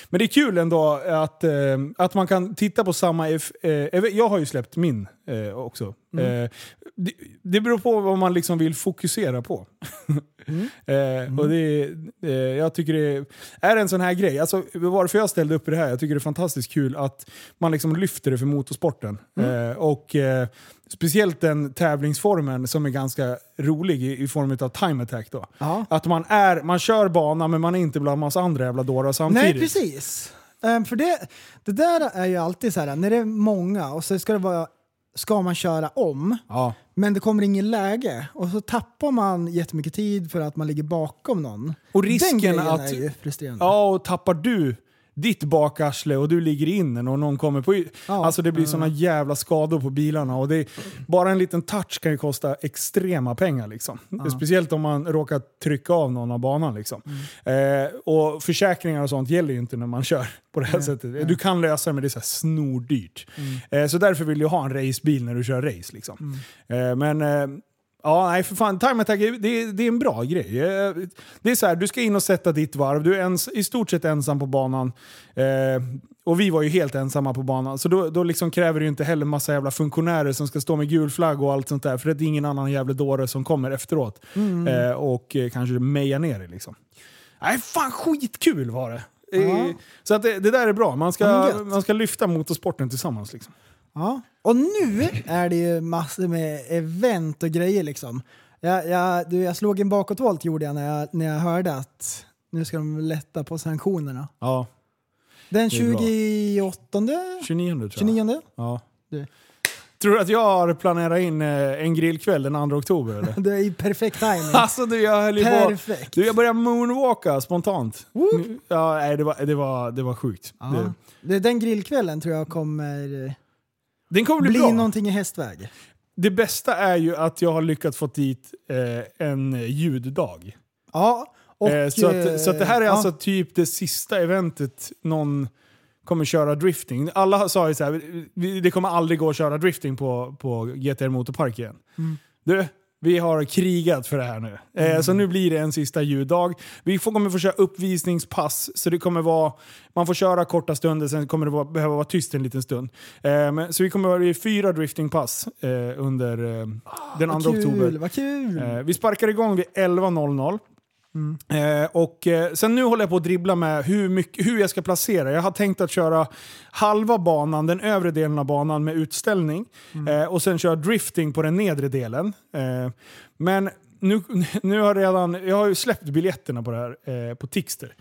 Men det är kul ändå att, eh, att man kan titta på samma... F, eh, jag har ju släppt min eh, också. Eh, det, det beror på vad man liksom vill fokusera på. eh, och det, eh, jag tycker det är en sån här grej. Alltså, varför jag ställde upp i det här, jag tycker det är fantastiskt kul att man liksom lyfter det för motorsporten. Eh, och Speciellt den tävlingsformen som är ganska rolig i, i form av time attack. Då. Ja. Att man, är, man kör bana men man är inte bland massa andra jävla dårar samtidigt. Nej, precis. Ehm, för det, det där är ju alltid så här, när det är många och så ska det vara ska man köra om, Ja. men det kommer ingen läge. Och så tappar man jättemycket tid för att man ligger bakom någon. Och risken Den att- är ju frustrerande. ja, och tappar du ditt bakarsle och du ligger inne och någon kommer på... Ja. Alltså det blir såna jävla skador på bilarna. Och det är, bara en liten touch kan ju kosta extrema pengar. Liksom. Speciellt om man råkar trycka av någon av banan. Liksom. Mm. Eh, och försäkringar och sånt gäller ju inte när man kör på det här sättet. Du kan lösa det men det är så här snordyrt. Mm. Eh, så därför vill du ha en racebil när du kör race. Liksom. Eh, men eh, Ja, nej för fan. Time attack, det, är- det är en bra grej. Eh, Det är så här, du ska in och sätta ditt varv. Du är ens, i stort sett ensam på banan. Eh, och vi var ju helt ensamma på banan. Så då, då liksom kräver det ju inte heller massa jävla funktionärer som ska stå med gul flagg och allt sånt där. För det är ingen annan jävla dåre som kommer efteråt. Eh, och eh, kanske mejar ner det liksom. Nej, fan skitkul var det. Eh. Så att det, det där är bra. Man ska, man ska lyfta motorsporten tillsammans. Liksom. Ja. Och nu är det ju massor med event och grejer liksom. Jag, jag, du, jag slog en bakåtvolt gjorde jag när, jag när jag hörde att nu ska de lätta på sanktionerna. Ja, Den Det är bra. 28, 29 tror jag. 29? Ja. Du. Tror du att jag har planerat in eh, en grillkväll den 2 oktober eller? Det är perfekt timing. alltså du, jag höll ju på... Perfekt. Du, jag började moonwalka spontant. Ja, nej, det, var, det, var, det var sjukt. Ja. Det, den grillkvällen tror jag kommer den kommer bli, bli bra. någonting i hästväg. Det bästa är ju att jag har lyckats få dit eh, en ljuddag. Ja, och, eh, så, eh, att, så att det här är ja. alltså typ det sista eventet någon kommer köra drifting. Alla sa ju så här, det kommer aldrig gå att köra drifting på, på GTR Motorpark igen. Mm. Du, vi har krigat för det här nu. Eh, så nu blir det en sista ljuddag. Vi får, kommer få köra uppvisningspass, så det kommer vara, man får köra korta stunder, sen kommer det vara, behöva vara tyst en liten stund. Eh, men, så vi kommer vara i fyra driftingpass eh, under eh, den 2 Vad kul, oktober. vad kul! Eh, vi sparkar igång vid 11.00. Eh, och eh, sen nu håller jag på att dribbla med hur, mycket, hur jag ska placera. Jag har tänkt att köra halva banan, den övre delen av banan med utställning. Eh, och sen köra drifting på den nedre delen. Eh, men nu, nu har redan, jag har ju släppt biljetterna på det här på Tixter.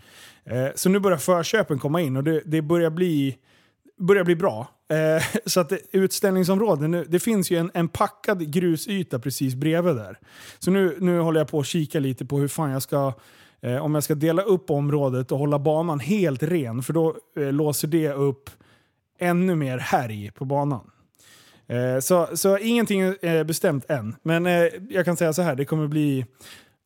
Så nu börjar förköpen komma in och det, det börjar bli börjar bli bra. Eh, så att det, utställningsområden, nu, det finns ju en, en packad grusyta precis bredvid där. Så nu, nu håller jag på att kika lite på hur fan jag ska, eh, om jag ska dela upp området och hålla banan helt ren. För då eh, låser det upp ännu mer härj på banan. Eh, så, så ingenting är bestämt än. Men eh, jag kan säga så här, det kommer bli,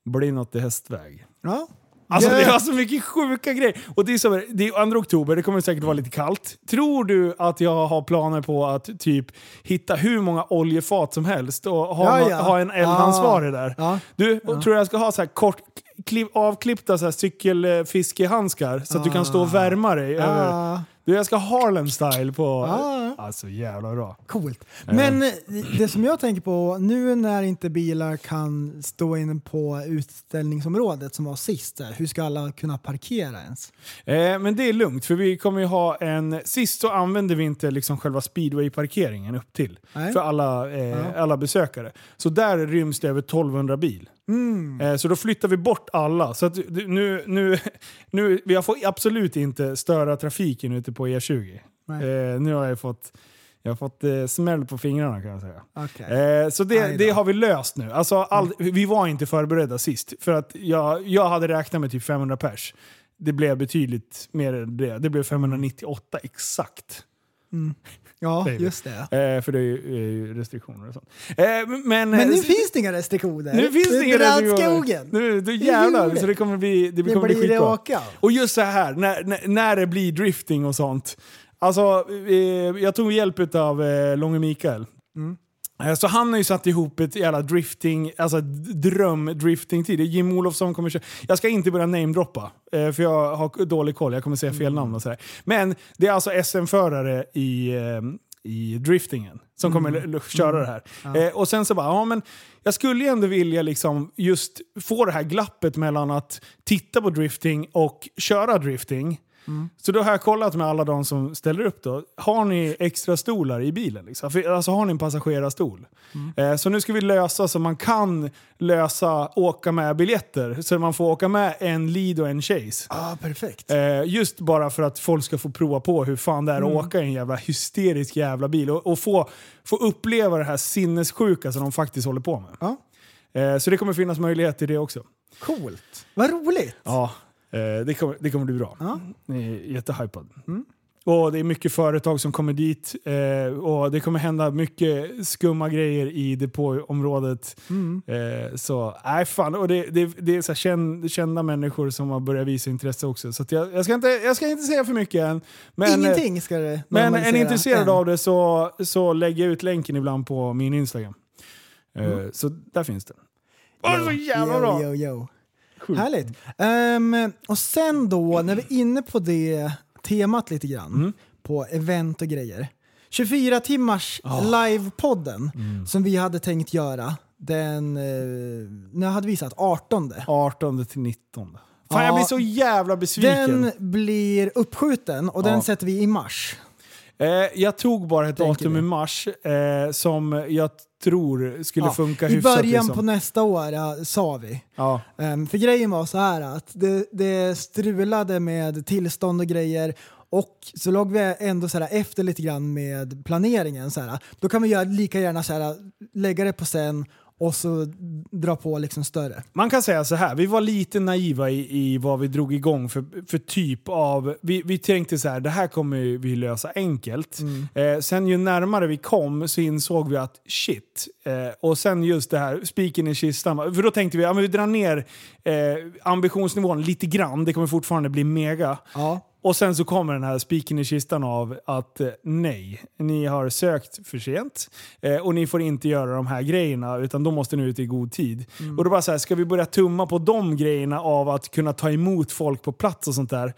bli något i hästväg. Ja. Alltså Ja. det har så mycket sjuka grejer. Och det är, så, det är 2 oktober, det kommer säkert vara lite kallt. Tror du att jag har planer på att typ hitta hur många oljefat som helst och ha, Ja, ja. ha en eldansvarig Ja. där? Ja. Du, tror jag ska ha så här kort, klipp, avklippta så här cykelfiskehandskar så att du kan stå och värma dig? Över. Ah, Du, jag ska ha Harlem style på... Ja. Alltså jävla bra. coolt. Men eh, det som jag tänker på, nu när inte bilar kan stå inne på utställningsområdet som var sist, hur ska alla kunna parkera ens? Eh, men det är lugnt, för vi kommer ju ha en... Sist så använde vi inte liksom själva speedway-parkeringen upp till Nej. för alla, eh, alla besökare. Så där ryms det över 1200 bil. Mm. Eh, så då flyttar vi bort alla. Så nu, nu, nu, vi får absolut inte störa trafiken ute på E20. Nej. Eh, nu har jag fått, jag har fått eh, smäll på fingrarna kan jag säga. Okej. Eh, så det, det har vi löst nu. Alltså, all, Vi var inte förberedda sist. För att jag, jag hade räknat med typ 500 pers. Det blev betydligt mer än det. Det blev 598 exakt. Ja, vi. just det. Eh, för det är ju, restriktioner och sånt. Eh, men Men nu eh, finns det inga restriktioner. nu finns det inga restriktioner. skogen. Nu, då jävlar, roligt. så det kommer bli, det Det kommer bli det skitbra. åka. Och just så här, när, när, när det blir drifting och sånt. Alltså, eh, jag tog hjälp av eh, Långe Mikael. Eh, Så han har ju satt ihop ett jävla drifting, alltså dröm-drifting-tid. Jim Olofsson kommer köra. Jag ska inte börja namedroppa, eh, för jag har dålig koll. Jag kommer säga fel namn och sådär. Men det är alltså SM-förare i, eh, i driftingen som kommer l- köra det här. Eh, och sen så bara, ja men jag skulle ju ändå vilja liksom just få det här glappet mellan att titta på drifting och köra drifting. Så då har jag kollat med alla de som ställer upp då. Har ni extra stolar i bilen? Liksom? För, alltså har ni en passagerarstol? Eh, så nu ska vi lösa så man kan lösa åka med biljetter. Så man får åka med en lead och en chase. Ja, perfekt. Eh, just bara för att folk ska få prova på hur fan det är att åka i en jävla hysterisk jävla bil. Och, och få, få uppleva det här sinnessjuka som de faktiskt håller på med. Ja. Eh, så det kommer finnas möjlighet till det också. Coolt. Vad roligt. Ja, det, kommer, det kommer bli bra. Ja. Jättehypad. Och det är mycket företag som kommer dit eh, och det kommer hända mycket skumma grejer i depåområdet. Eh, så nej fan, och det, det, det är så känd, kända människor som har börjat visa intresse också. Så jag, jag, ska inte, jag ska inte säga för mycket än. Men, eh, Ingenting ska det Men är ni intresserade av det så, så lägger jag ut länken ibland på min Instagram. Eh, Så där finns den. Åh, det är så jävla bra! Yo, yo, yo. Härligt. Ehm, och sen då, när vi är inne på det temat lite grann, Mm. på event och grejer. 24 timmars Ah. livepodden Mm. som vi hade tänkt göra, den, eh, när hade vi satt 18. 18 till 19. Fan Ja. jag blir så jävla besviken. Den blir uppskjuten och den Ja. sätter vi i mars. Eh, jag tog bara ett Tänker datum vi. i mars eh, som jag tror skulle Ja, funka I hyfsat. början liksom. på nästa år ja, sa vi. ja. Ehm, för grejen var så här att det, det strulade med tillstånd och grejer och så låg vi ändå så här efter lite grann med planeringen. Så här, då kan vi göra lika gärna så här, lägga det på sen och så dra på liksom större. Man kan säga så här, vi var lite naiva i, i vad vi drog igång för, för typ av... Vi, vi tänkte så här, det här kommer vi lösa enkelt. Eh, sen ju närmare vi kom så insåg vi att shit. Eh, och sen just det här, spiken i kistan. För då tänkte vi, ja men vi drar ner eh, ambitionsnivån lite grann, det kommer fortfarande bli mega. Ja. Och sen så kommer den här spiken i kistan av att eh, nej, ni har sökt för sent eh, och ni får inte göra de här grejerna utan de måste nu ut i god tid. Och då bara så här, ska vi börja tumma på de grejerna av att kunna ta emot folk på plats och sånt där.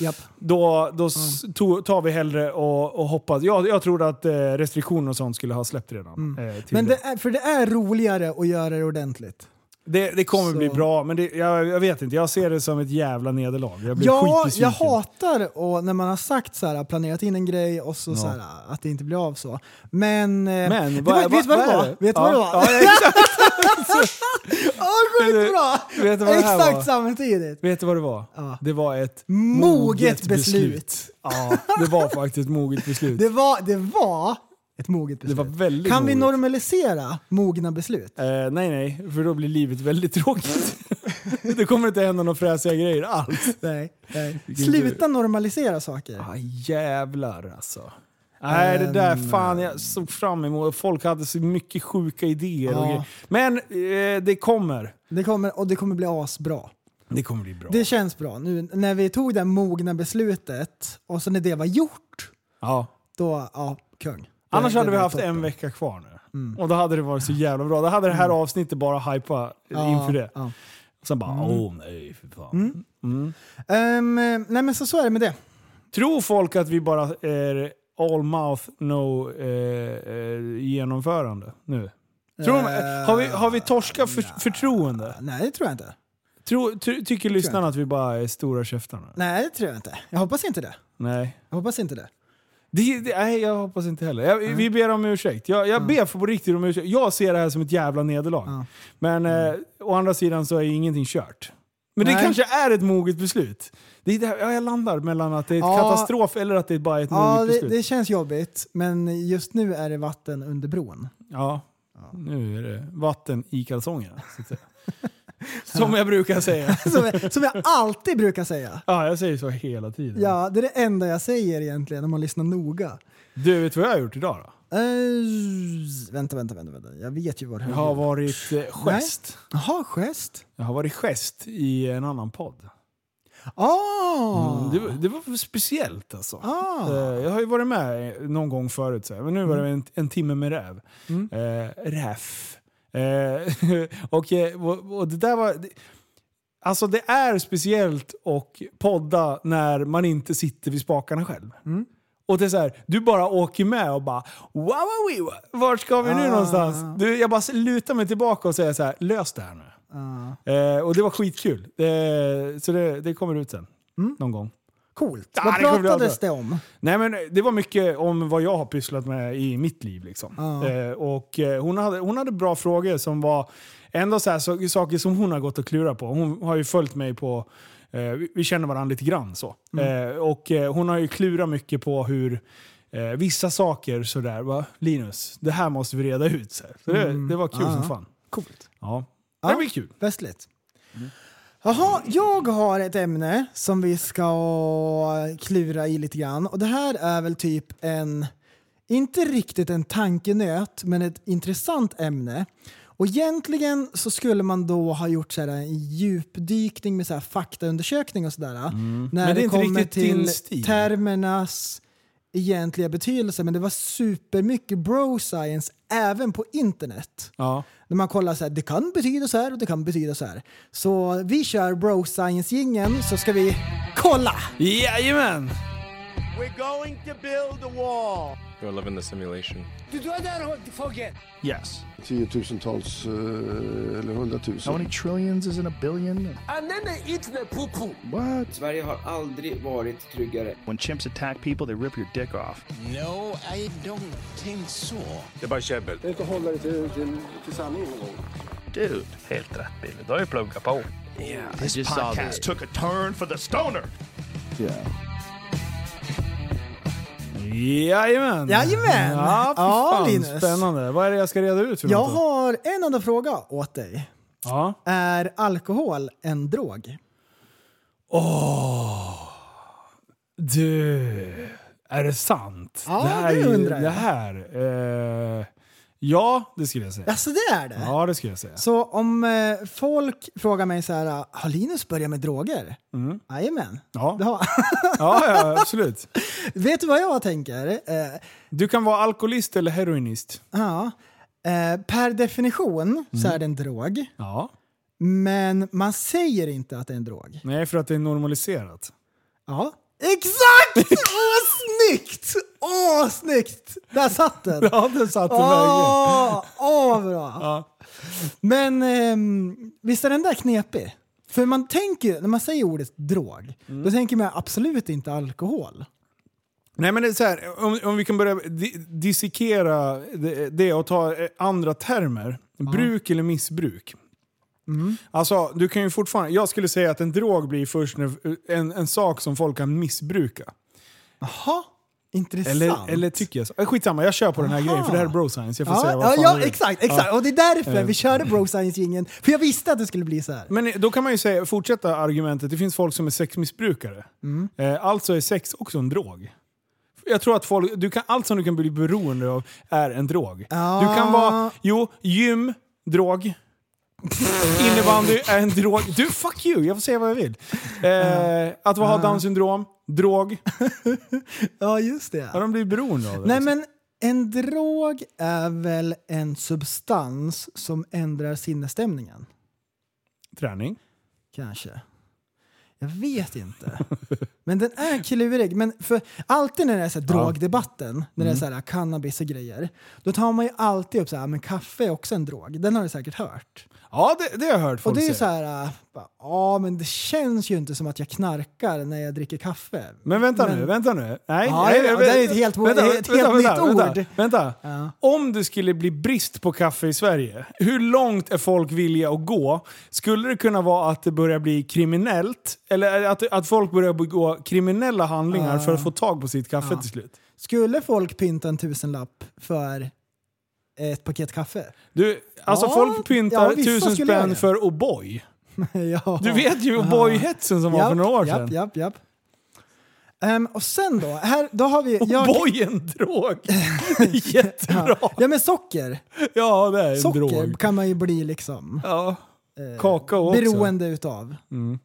Japp. Då, då s- to, tar vi hellre och, och hoppas. Jag, jag trodde att eh, restriktioner och sånt skulle ha släppt redan. Eh, till Men det är, för det är roligare att göra det ordentligt. Det, det kommer Så- bli bra, men det, jag, jag vet inte. Jag ser det som ett jävla nederlag. Jag blir Ja, jag hatar och när man har sagt så här, planerat in en grej och så, Ja. så här, att det inte blir av så. Men... eh, Men det vad- vet du vad det vad är var? det? Vet du Ja, vad det var? Ja, ja, exakt. Ja, skitbra! Vet du vad det här Exakt var? samtidigt. Vet du vad det var? Ja. Det var ett Moget beslut. Ja, det var faktiskt ett moget beslut. Det var, det var ett moget beslut. kan vi moget. normalisera mogna beslut? Eh, nej, nej, för då blir livet väldigt tråkigt. det kommer inte hända några fräsiga grejer alls. Nej, nej. Sluta normalisera saker. Ah, jävlar alltså. Nej, det där fan jag såg fram emot. Folk hade så mycket sjuka idéer och Ja. grejer. Men eh, det kommer. Det kommer, och det kommer bli asbra. Det kommer bli bra. Det känns bra. Nu när vi tog det mogna beslutet och så när det var gjort, Ja. då, ja, kung. Annars hade vi haft toppen. en vecka kvar nu. Och då hade det varit så jävla bra. Då hade det här avsnittet bara hypa inför det. Ja. Och sen bara, åh nej för fan. Ehm, nej men så, så är det med det. Tror folk att vi bara är all mouth no eh, eh, genomförande nu? Tror de, har, vi, har vi torskat för, förtroende? Nej det tror jag inte. Tror, ty, tycker lyssnarna att vi bara är stora käftarna? Nej det tror jag inte. Jag hoppas inte det. Nej. Jag hoppas inte det. Det, det, nej, jag hoppas inte heller. Jag, Vi ber om ursäkt. Jag, jag ber för på riktigt om ursäkt. Jag ser det här som ett jävla nederlag. Ja. Men eh, å andra sidan så är ingenting kört. Men det Nej. kanske är ett moget beslut. Det är där, ja, jag landar mellan att det är ett Ja. katastrof eller att det är bara är ett Ja moget det, beslut. det känns jobbigt, men just nu är det vatten under bron. Ja, nu är det vatten i kalsongerna. Som jag brukar säga. Som jag, som jag alltid brukar säga. Ja, jag säger så hela tiden. Ja, det är det enda jag säger egentligen om man lyssnar noga. Du, vet vad jag har gjort idag då? Uh, vänta, vänta, vänta, vänta. Jag vet ju vad det Jag har varit eh, gest. Jaha, gest. Jag har varit gest i en annan podd. Ah! Mm, det, var- det var speciellt alltså. Ah. Eh, Jag har ju varit med någon gång förut, så här, men nu var det en, en timme med räv. Mm. Eh, räf. Eh, och, eh, och, och det där var... Alltså det är speciellt att podda när man inte sitter vid spakarna själv. Mm. Och det är så här, du bara åker med och bara wow, vart ska vi nu Ah. någonstans? Du, jag bara lutar mig tillbaka och säger så här, lös det här nu. Ah. Eh, och det var skitkul. Eh, så det, det kommer ut sen. Mm. Någon gång. Coolt. Ja, vad det pratades bra. det om? Nej men det var mycket om vad jag har pysslat med i mitt liv. Liksom. Ja. Eh, och eh, hon, hade, hon hade bra frågor som var ändå så här, så, saker som hon har gått och klurat på. Hon har ju följt mig på, eh, vi, vi känner varandra lite grann så. Mm. Eh, och eh, hon har ju klurat mycket på hur eh, vissa saker sådär, va? Linus, det här måste vi reda ut. Så, så det, det var kul Mm. Ja. som fan. Coolt. Ja. Det blir kul. Festligt. Jaha, jag har ett ämne som vi ska klura i lite grann. Och det här är väl typ en, inte riktigt en tankenöt, men ett intressant ämne. Och egentligen så skulle man då ha gjort så här en djupdykning med så här faktaundersökning och sådär. När Mm. Men det det, kommer till termernas egentliga betydelse. Men det var supermycket bro science även på internet. Ja. När man kollar så här, det kan betyda så här och det kan betyda så här. Så vi kör bro science gingen så ska vi kolla! Jajamän! We're going to build a wall. You live in the simulation. Yes. Tiotusentals eh, eller How many trillions is in a billion? And then they eat the poo poo. What? Sverige har aldrig varit tryggare. When chimps attack people, they rip your dick off. No, I don't think so. Det är bara käbbel. Det är inte att hålla dig till, till, till sanningen någon gång. Dude. Helt rätt Billy. Du har ju pluggat på. Yeah, This podcast took a turn for the stoner. Jajamän! Jajamän! Ja, Ja, Linus. Spännande. Vad är det jag ska reda ut för Jag något? har en enda fråga åt dig. Ja. Är alkohol en drog? Du, är det sant? Ja, här det är ju- undrar jag. Det här, eh, ja, det skulle jag säga. Alltså det är det? Ja, det skulle jag säga. Så om eh, folk frågar mig så här, har Linus börjat med droger? Mm. Jajamän. Ja. Det har. Ja, ja, absolut. Vet du vad jag tänker? Eh, Du kan vara alkoholist eller heroinist. ja. eh, per definition så Mm. är det en drog. Ja. Men man säger inte att det är en drog. Nej, för att det är normaliserat. Ja. Exakt! Åh, snyggt! Åh, snyggt! Där satt den! Ja, det satt den. Åh, åh, bra! Ja. Men ehm, visst är den där knepig? För man tänker, när man säger ordet drog, Mm. då tänker man absolut inte alkohol. Nej men det är så här, om, om vi kan börja di- dissekera det, det och ta eh, andra termer. Bruk eller missbruk. Alltså, du kan ju fortfarande, jag skulle säga att en drog blir först en, en sak som folk kan missbruka. Jaha, intressant. Eller, eller tycker jag så. Eh, Skitsamma, jag kör på den här grejen för det här är bro science. Jag får ja, säga vad ja, fan ja vill. exakt, exakt. Ja. Och det är därför Eh. vi körde bro science gingen För jag visste att det skulle bli så här. Men då kan man ju säga, fortsätta argumentet, det finns folk som är sexmissbrukare. Mm. Eh, alltså är sex också en drog. Jag tror att folk, du kan, allt som du kan bli beroende av är en drog. Ja. Du kan vara, jo, gym, drog. Innebandy är en drog. Du, fuck you! Jag får säga vad jag vill. Eh, att ha down syndrom, drog. Ja, just det. Ja, de blir beroende av det. Nej men en drog är väl en substans som ändrar sinnesstämningen? Träning. Kanske. Jag vet inte. Men den är klurig. Men för alltid när det är så här drogdebatten, när det är så här cannabis och grejer, då tar man ju alltid upp så här, men kaffe är också en drog. Den har du säkert hört. Ja, det, det har jag hört Och folk det är säga. så här, äh, bara, ja men det känns ju inte som att jag knarkar när jag dricker kaffe. Men vänta Men- nu, vänta nu. Nej, Ja, nej, ja, det är ett helt- ett helt nytt vänta, ord. Vänta. Ja. Om det skulle bli brist på kaffe i Sverige, hur långt är folk villiga att gå? Skulle det kunna vara att det börjar bli kriminellt? Eller att, att folk börjar begå kriminella handlingar för att få tag på sitt kaffe till slut? Skulle folk pynta en tusenlapp för ett paket kaffe? Du, alltså Ja, folk pyntar ja, tusen spänn för O'boy. ja. Du vet ju O'boy-hetsen som var för några år sedan. Japp, japp, japp. Ehm, och sen då, här, då har vi... jag- O'boy är en drog! Jättebra! Ja men socker. Ja, det är en Socker drog. kan man ju bli liksom Ja. Kakao också. beroende utav. Mm.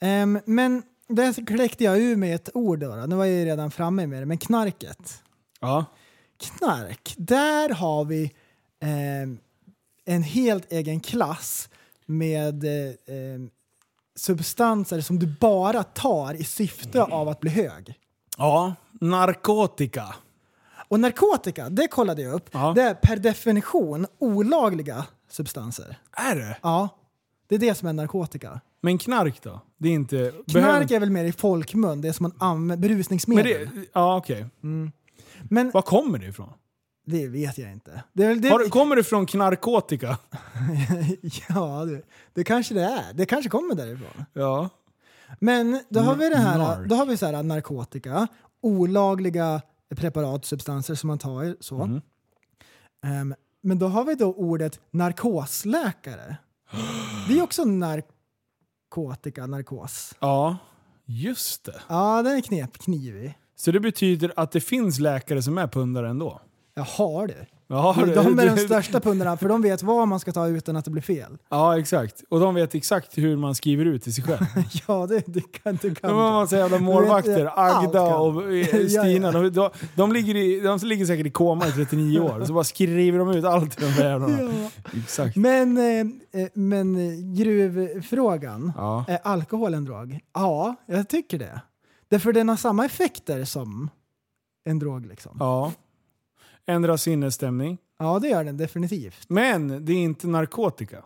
Ehm, men där kläckte jag ur med ett ord då, då. Nu var jag ju redan framme med det, men knarket. Ja. Knark, där har vi ehm, en helt egen klass med eh, ehm, substanser som du bara tar i syfte av att bli hög. Ja, narkotika. Och narkotika, det kollade jag upp, Ja. det är per definition olagliga substanser. Är det? Ja, det är det som är narkotika. Men knark då? Det är inte... Knark är väl mer i folkmun, det är som man använder, berusningsmedel. det, ja, okej. Men Var kommer det ifrån? det vet jag inte. Det, det, Har, kommer det från knarkotika? ja, det, det kanske det är. Det kanske kommer därifrån. Ja. Men då har vi det här, då har vi så här narkotika, olagliga preparat, substanser som man tar. Så. Mm. Ehm, men då har vi då ordet narkosläkare. Det är också narkotika, narkos. Ja, just det. Ja, den är knep, knivig. Så det betyder att det finns läkare som är pundare ändå? Jag har det. Ja, de är de största pundarna för de vet vad man ska ta utan att det blir fel. Ja, exakt. Och de vet exakt hur man skriver ut till sig själv. Ja, det, det kan du kan. De har massa jävla målvakter. Agda och eh, Stina. De, de, de, ligger i, de ligger säkert i koma i 39 år. Så bara skriver de ut allt till de där jävlarna. Ja. Exakt. Men, eh, eh, men gruvfrågan, Ja. är alkohol en drog? Ja, jag tycker det. Därför den har samma effekter som en drog liksom. Ja. Ändra sinnesstämning. Ja, det gör den definitivt. Men det är inte narkotika.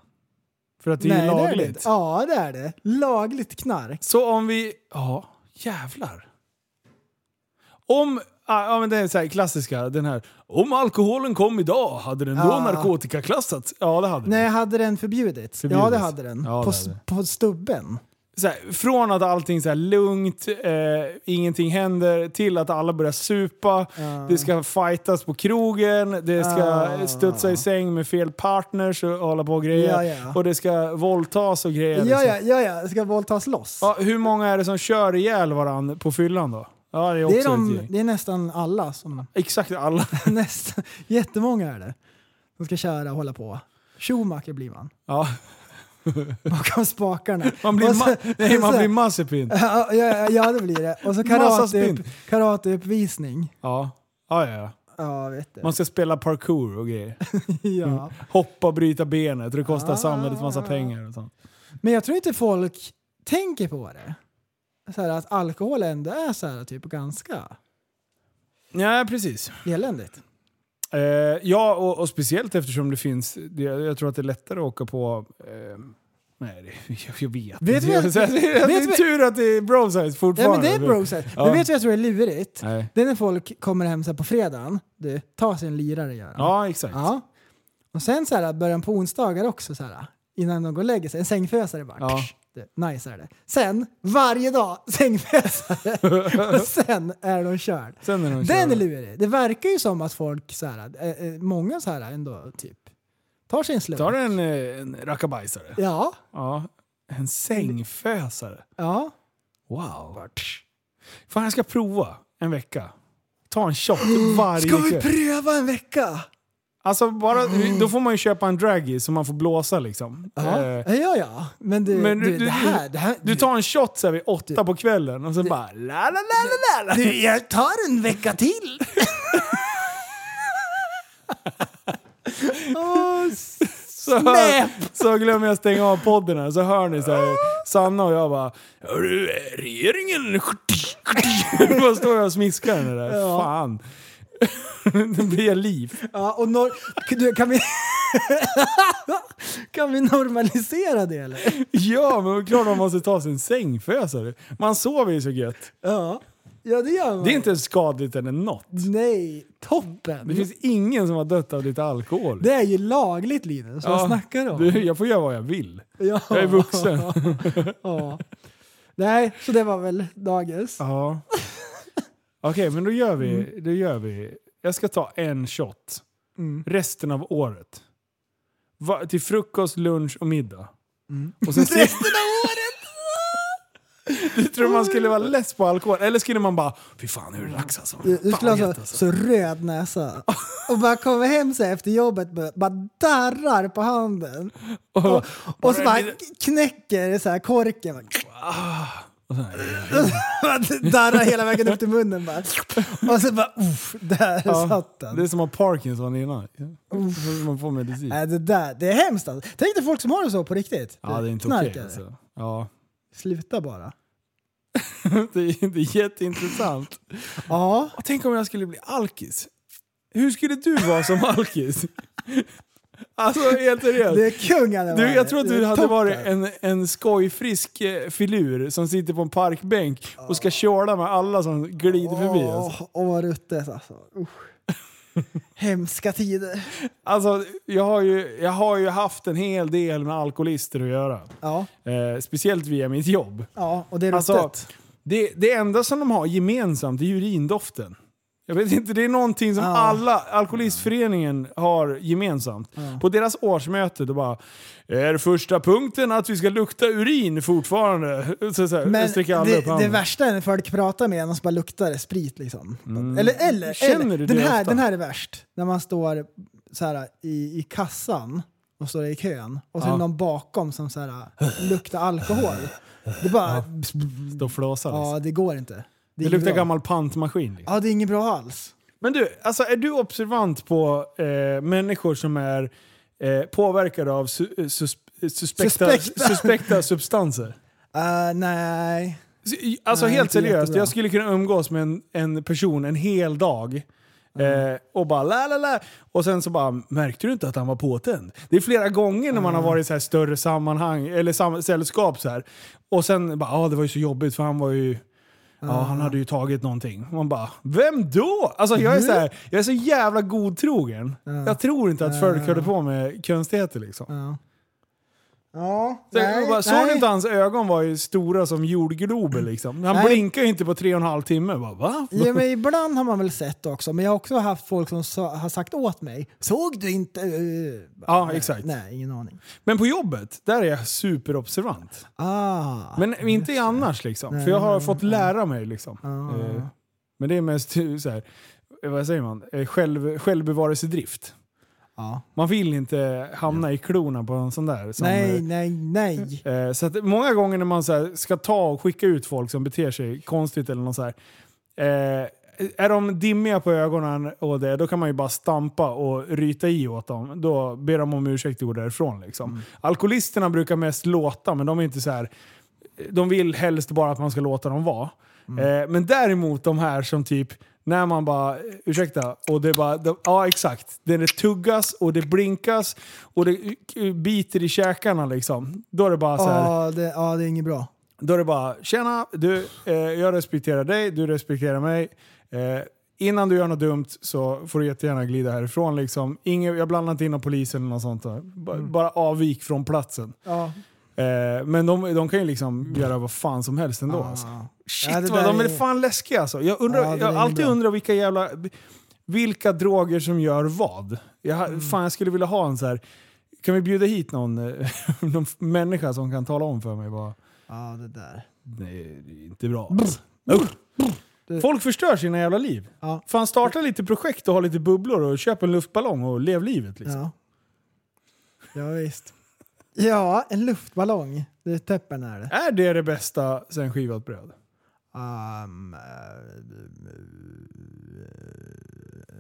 För att det är Nej, ju det är lagligt. det. Ja, det är det. Lagligt knark. Så om vi... Ja, jävlar. Om... Ja, men det är så här klassiska, den här. Om alkoholen kom idag, hade den då Ja. narkotikaklassats? Ja, det hade den. Nej, hade den förbjudits? Ja, Förbjudits. det hade den. Ja, det hade. på stubben. Här, från att allting här lugnt, eh, ingenting händer, till att alla börjar supa. Ja. Det ska fightas på krogen, det ska Ah. studsa i säng med fel partners och hålla på och grejer. Ja, ja. Och det ska våldtas och grejer. Ja, liksom. ja, ja, ja. Ska våldtas loss. Ja, hur många är det som kör ihjäl varandra på fyllan då? Ja, det är också det, är de, det är nästan alla som... Exakt alla. nästan, jättemånga är det. Som ska köra och hålla på. Schumacher blir man. Ja. Bakom spakarna. Man blir, så- nej, man så- blir Mazepin. Ja, ja, ja, det blir det. Och så karate, karateuppvisning. Ja. Ja, ja, ja. Vet du. Man ska spela parkour och grejer. Ja. Hoppa och bryta benet och det kostar Ah. samhället massa pengar och sånt. Men jag tror inte folk tänker på det. Så här, att alkohol ändå är så här, typ ganska Ja, precis. eländigt. Eh, ja, och, och speciellt eftersom det finns, det, jag tror att det är lättare att åka på eh, Nej, det, jag, jag vet Vet inte. det, det vet är tur att det är brosize fortfarande. men det är brosset. Ja. Men vet du vad jag tror är lurigt? Nej. Det är när folk kommer hem så på fredagen, du, tar sig en lirare gör. Ja, exakt. Ja. Och sen så här, början på onsdagar också så här, innan de går och lägger sig, en sängfösare bara. Ja. Nice är det. Sen, varje dag, sängfösare. och sen är de körd. Sen är de Den körda. är lurig. Det verkar ju som att folk, så här, eh, många så här ändå typ, tar sig en slurk. Tar en, eh, en rackabajsare? Ja. Ja. En sängfösare? Ja. Wow. Fan, jag ska prova en vecka. Ta en shot varje Ska vi kväll. pröva en vecka? Alltså bara, då får man ju köpa en draggy så man får blåsa liksom. Ja, Eh, ja, ja. Men du, men du, det här... Det här du tar en shot så vid åtta på kvällen och så bara la la la la la. du, jag tar en vecka till! Åh, Så, så glömmer jag stänga av podden här, så hör ni så här, Sanna och jag bara Hörru, regeringen... Då står jag och smiskar den där. Ja. Fan. Det blir liv. Ja, och nor- du, kan vi... kan vi normalisera det eller? Ja, men det är klart man måste ta sig en sängfösare. Man sover ju så gött. Ja, ja det gör man. Det är inte skadligt eller något. Nej, toppen! Det finns ingen som har dött av lite alkohol. Det är ju lagligt Linus, vad Ja, snackar du om? Du, jag får göra vad jag vill. Ja. Jag är vuxen. ja. Nej, så det var väl dagens. Ja. Okej, men då gör, vi, då gör vi... Jag ska ta en shot. Mm. Resten av året. Va, till frukost, lunch och middag. Mm. Och sen Resten av året! Du tror man skulle vara less på alkohol? Eller skulle man bara, fy fan nu är det dags alltså. Du, Fan, skulle ha så, alltså. så röd näsa. Och bara kommer hem så här efter jobbet bara, bara darrar på handen. Och, och så bara knäcker så här korken. Och darrar hela vägen upp till munnen bara. Och så bara uff, där Ja, satt den. Det är som att ha Parkinson innan. Man får medicin. Nej, det, där, det är hemskt alltså. Tänk dig folk som har det så på riktigt. Ja, det är inte okej Knarkare. alltså. Ja. Sluta bara. det, är, det är jätteintressant. Ja. Tänk om jag skulle bli alkis. Hur skulle du vara som alkis? Alltså helt seriöst. Det är kung Du, jag tror att du hade varit en, en skojfrisk eh, filur som sitter på en parkbänk och ska köra med alla som glider förbi. Alltså. Åh, Åh, vad ruttet alltså. Usch. Hemska tider. Alltså, jag, har ju, jag har ju haft en hel del med alkoholister att göra. Ja, Eh, speciellt via mitt jobb. ja och det är Alltså, det, det enda som de har gemensamt är urindoften. Jag vet inte, det är någonting som Ja. alla, Alkoholistföreningen har gemensamt. På deras årsmöte då bara är första punkten att vi ska lukta urin fortfarande? Så, så här, Men det, det värsta är när folk pratar med en och så bara luktar sprit liksom. Mm. Eller, eller, Känner eller du den, det här, ofta? den här är värst. När man står så här, i, i kassan och står i kön och så är Ja. det någon bakom som så här, luktar alkohol. Det bara... Stå och flåsa liksom. Ja, det går inte. Det, Det, luktar bra. gammal pantmaskin. Liksom. Ja, det är inget bra alls. Men du, alltså, är du observant på eh, människor som är eh, påverkade av su eh, sus suspekta, Suspekta. suspekta substanser? Uh, nej. Alltså Nej, helt seriöst, jag skulle kunna umgås med en, en person en hel dag. Eh, och bara la la la. Och sen så bara, märkte du inte att han var påtänd? Det är flera gånger när man har varit i så här större sammanhang, eller sam sällskap så här. Och sen bara, ja det var ju så jobbigt för han var ju... Ja, han hade ju tagit någonting. Man bara, vem då? Alltså jag är så, här, jag är så jävla godtrogen. Jag tror inte att folk höll på med konstigheter liksom. Ja. Jag nej, bara, såg nej. inte hans ögon var ju stora som jordglober liksom. Han Nej. blinkar ju inte på tre och en halv timme. Bara, Va? Ja, men ibland har man väl sett också, men jag har också haft folk som sa, har sagt åt mig Såg du inte? Uh, Ja, nej, exakt. Nej, ingen aning. Men på jobbet, där är jag superobservant. Ah, Men inte annars liksom. För jag har fått lära mig liksom. Ah. Eh, Men det är mest så här, eh, vad säger man? Eh, Själv, självbevarelsedrift. Ja. Man vill inte hamna i klorna på en sån där. Som, Nej, eh, nej, nej. Eh, så att många gånger när man så ska ta och skicka ut folk som beter sig konstigt eller något så här. Eh, är de dimmiga på ögonen och det, då kan man ju bara stampa och ryta i åt dem. Då ber de om ursäkt och går därifrån. Liksom. Mm. Alkoholisterna brukar mest låta, men de är inte så här. De vill helst bara att man ska låta dem vara. Mm. Eh, men däremot de här som typ, när man bara, ursäkta, och det bara, de, ja exakt. Det, tuggas och det blinkas och det biter i käkarna liksom. Då är det bara så här. Ja, det, ja, det är inget bra. Då är det bara, tjena, du, eh, jag respekterar dig, du respekterar mig. Eh, innan du gör något dumt så får du jättegärna glida härifrån. Liksom. Inge, jag blandar inte in någon polis eller något sånt. Där. Ba, Bara avvik från platsen. Ja. Eh, men de, de kan ju liksom göra vad fan som helst ändå. Ja. Alltså. Shit Ja, vad de är är- fan läskiga alltså. Jag, undrar, Ja, jag har alltid bra. undrat vilka jävla... Vilka droger som gör vad. Jag, har- Mm. Fan jag skulle vilja ha en så här. Kan vi bjuda hit någon, eh, någon människa som kan tala om för mig vad... ja, det där. Nej, det är inte bra. Alltså. Usch. Det- Folk förstör sina jävla liv. Ja. Fan starta lite projekt och ha lite bubblor och köp en luftballong och lev livet liksom. Ja. ja, visst. Ja, en luftballong. Det är täppen är det. Är det det bästa sen skivat bröd? Um,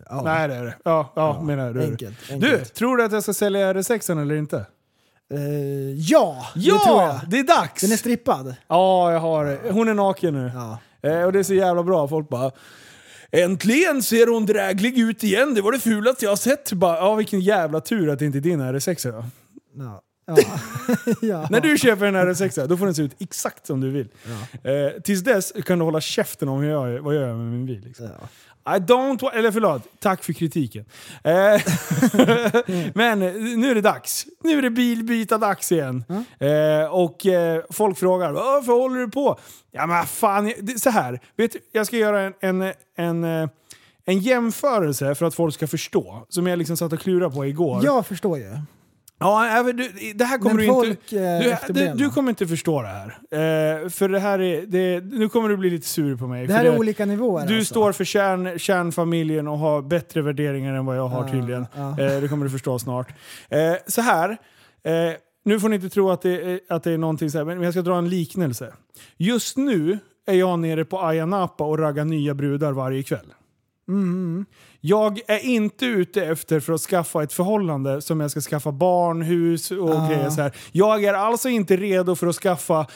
ja. Nej det är det. Ja, ja, menar du. Enkelt, Du, enkelt. tror du att jag ska sälja R6 eller inte? Eh, ja, Ja, det tror jag. det är dags! Den är strippad. Ja, jag har det. Hon är naken nu. Ja. Eh, och det är så jävla bra. Folk bara Äntligen ser hon dräglig ut igen, det var det fulaste jag har sett. Bara, ja, vilken jävla tur att det inte är din R6 då. Ja. Ja. ja. När du köper en R6 då får den se ut exakt som du vill. Eh, tills dess kan du hålla käften om hur jag, vad jag gör med min bil. Liksom. Ja. I don't wa- eller förlåt, tack för kritiken. Eh, men nu är det dags. Nu är det bilbyta-dags igen. Eh, och eh, folk frågar varför håller du på? Ja men fan, det, så här. Vet, jag ska göra en, en, en, eh, en jämförelse för att folk ska förstå. Som jag liksom satt och klurade på igår. Jag förstår ju. Ja, även du, det här kommer Men du folk, inte... eh, Du, du, du kommer inte förstå det här. Eh, för det här är... Det, nu kommer du bli lite sur på mig. Det här är olika nivåer Du alltså. står för kärn, kärnfamiljen och har bättre värderingar än vad jag har tydligen. ja. Eh, det kommer du förstå snart. Eh, så här. Eh, nu får ni inte tro att det, är, att det är någonting så här, men jag ska dra en liknelse. Just nu är jag nere på Ayia Napa och raggar nya brudar varje kväll. Mm. Jag är inte ute efter för att skaffa ett förhållande som jag ska skaffa barn, hus och Ah. grejer så här. Jag är alltså inte redo för att skaffa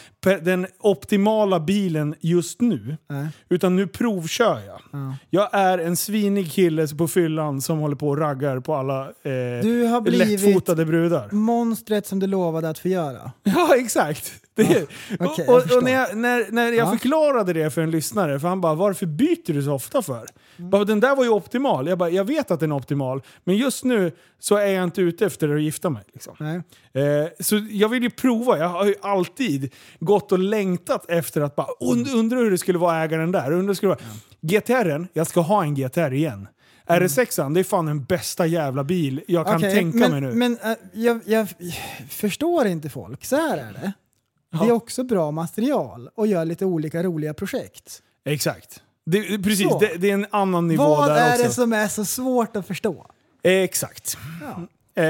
den optimala bilen just nu. Nej. Utan nu provkör jag. Ja. Jag är en svinig kille på fyllan som håller på och raggar på alla eh, Du har blivit lättfotade brudar. monstret som du lovade att förgöra. Ja, exakt. Det, okej, jag och, och, och när jag, när, när jag Ja. förklarade det för en lyssnare, för han bara “Varför byter du så ofta för?” Mm. bara, “Den där var ju optimal”. Jag bara “Jag vet att den är optimal, men just nu så är jag inte ute efter att gifta mig”. Liksom. Eh, så jag vill ju prova. Jag har ju alltid gått och längtat efter att bara und, undra hur det skulle vara äga den där. Undra skulle vara. GTR, jag ska ha en GTR igen. RS6, det är fan den bästa jävla bil jag kan Okej, tänka men, mig nu. Men äh, jag, jag förstår inte folk. Så här är det. Det är också bra material och gör lite olika roliga projekt. Exakt. Det, det- precis, det, det är en annan nivå Vad där är också. det som är så svårt att förstå? Eh, Exakt. Eh,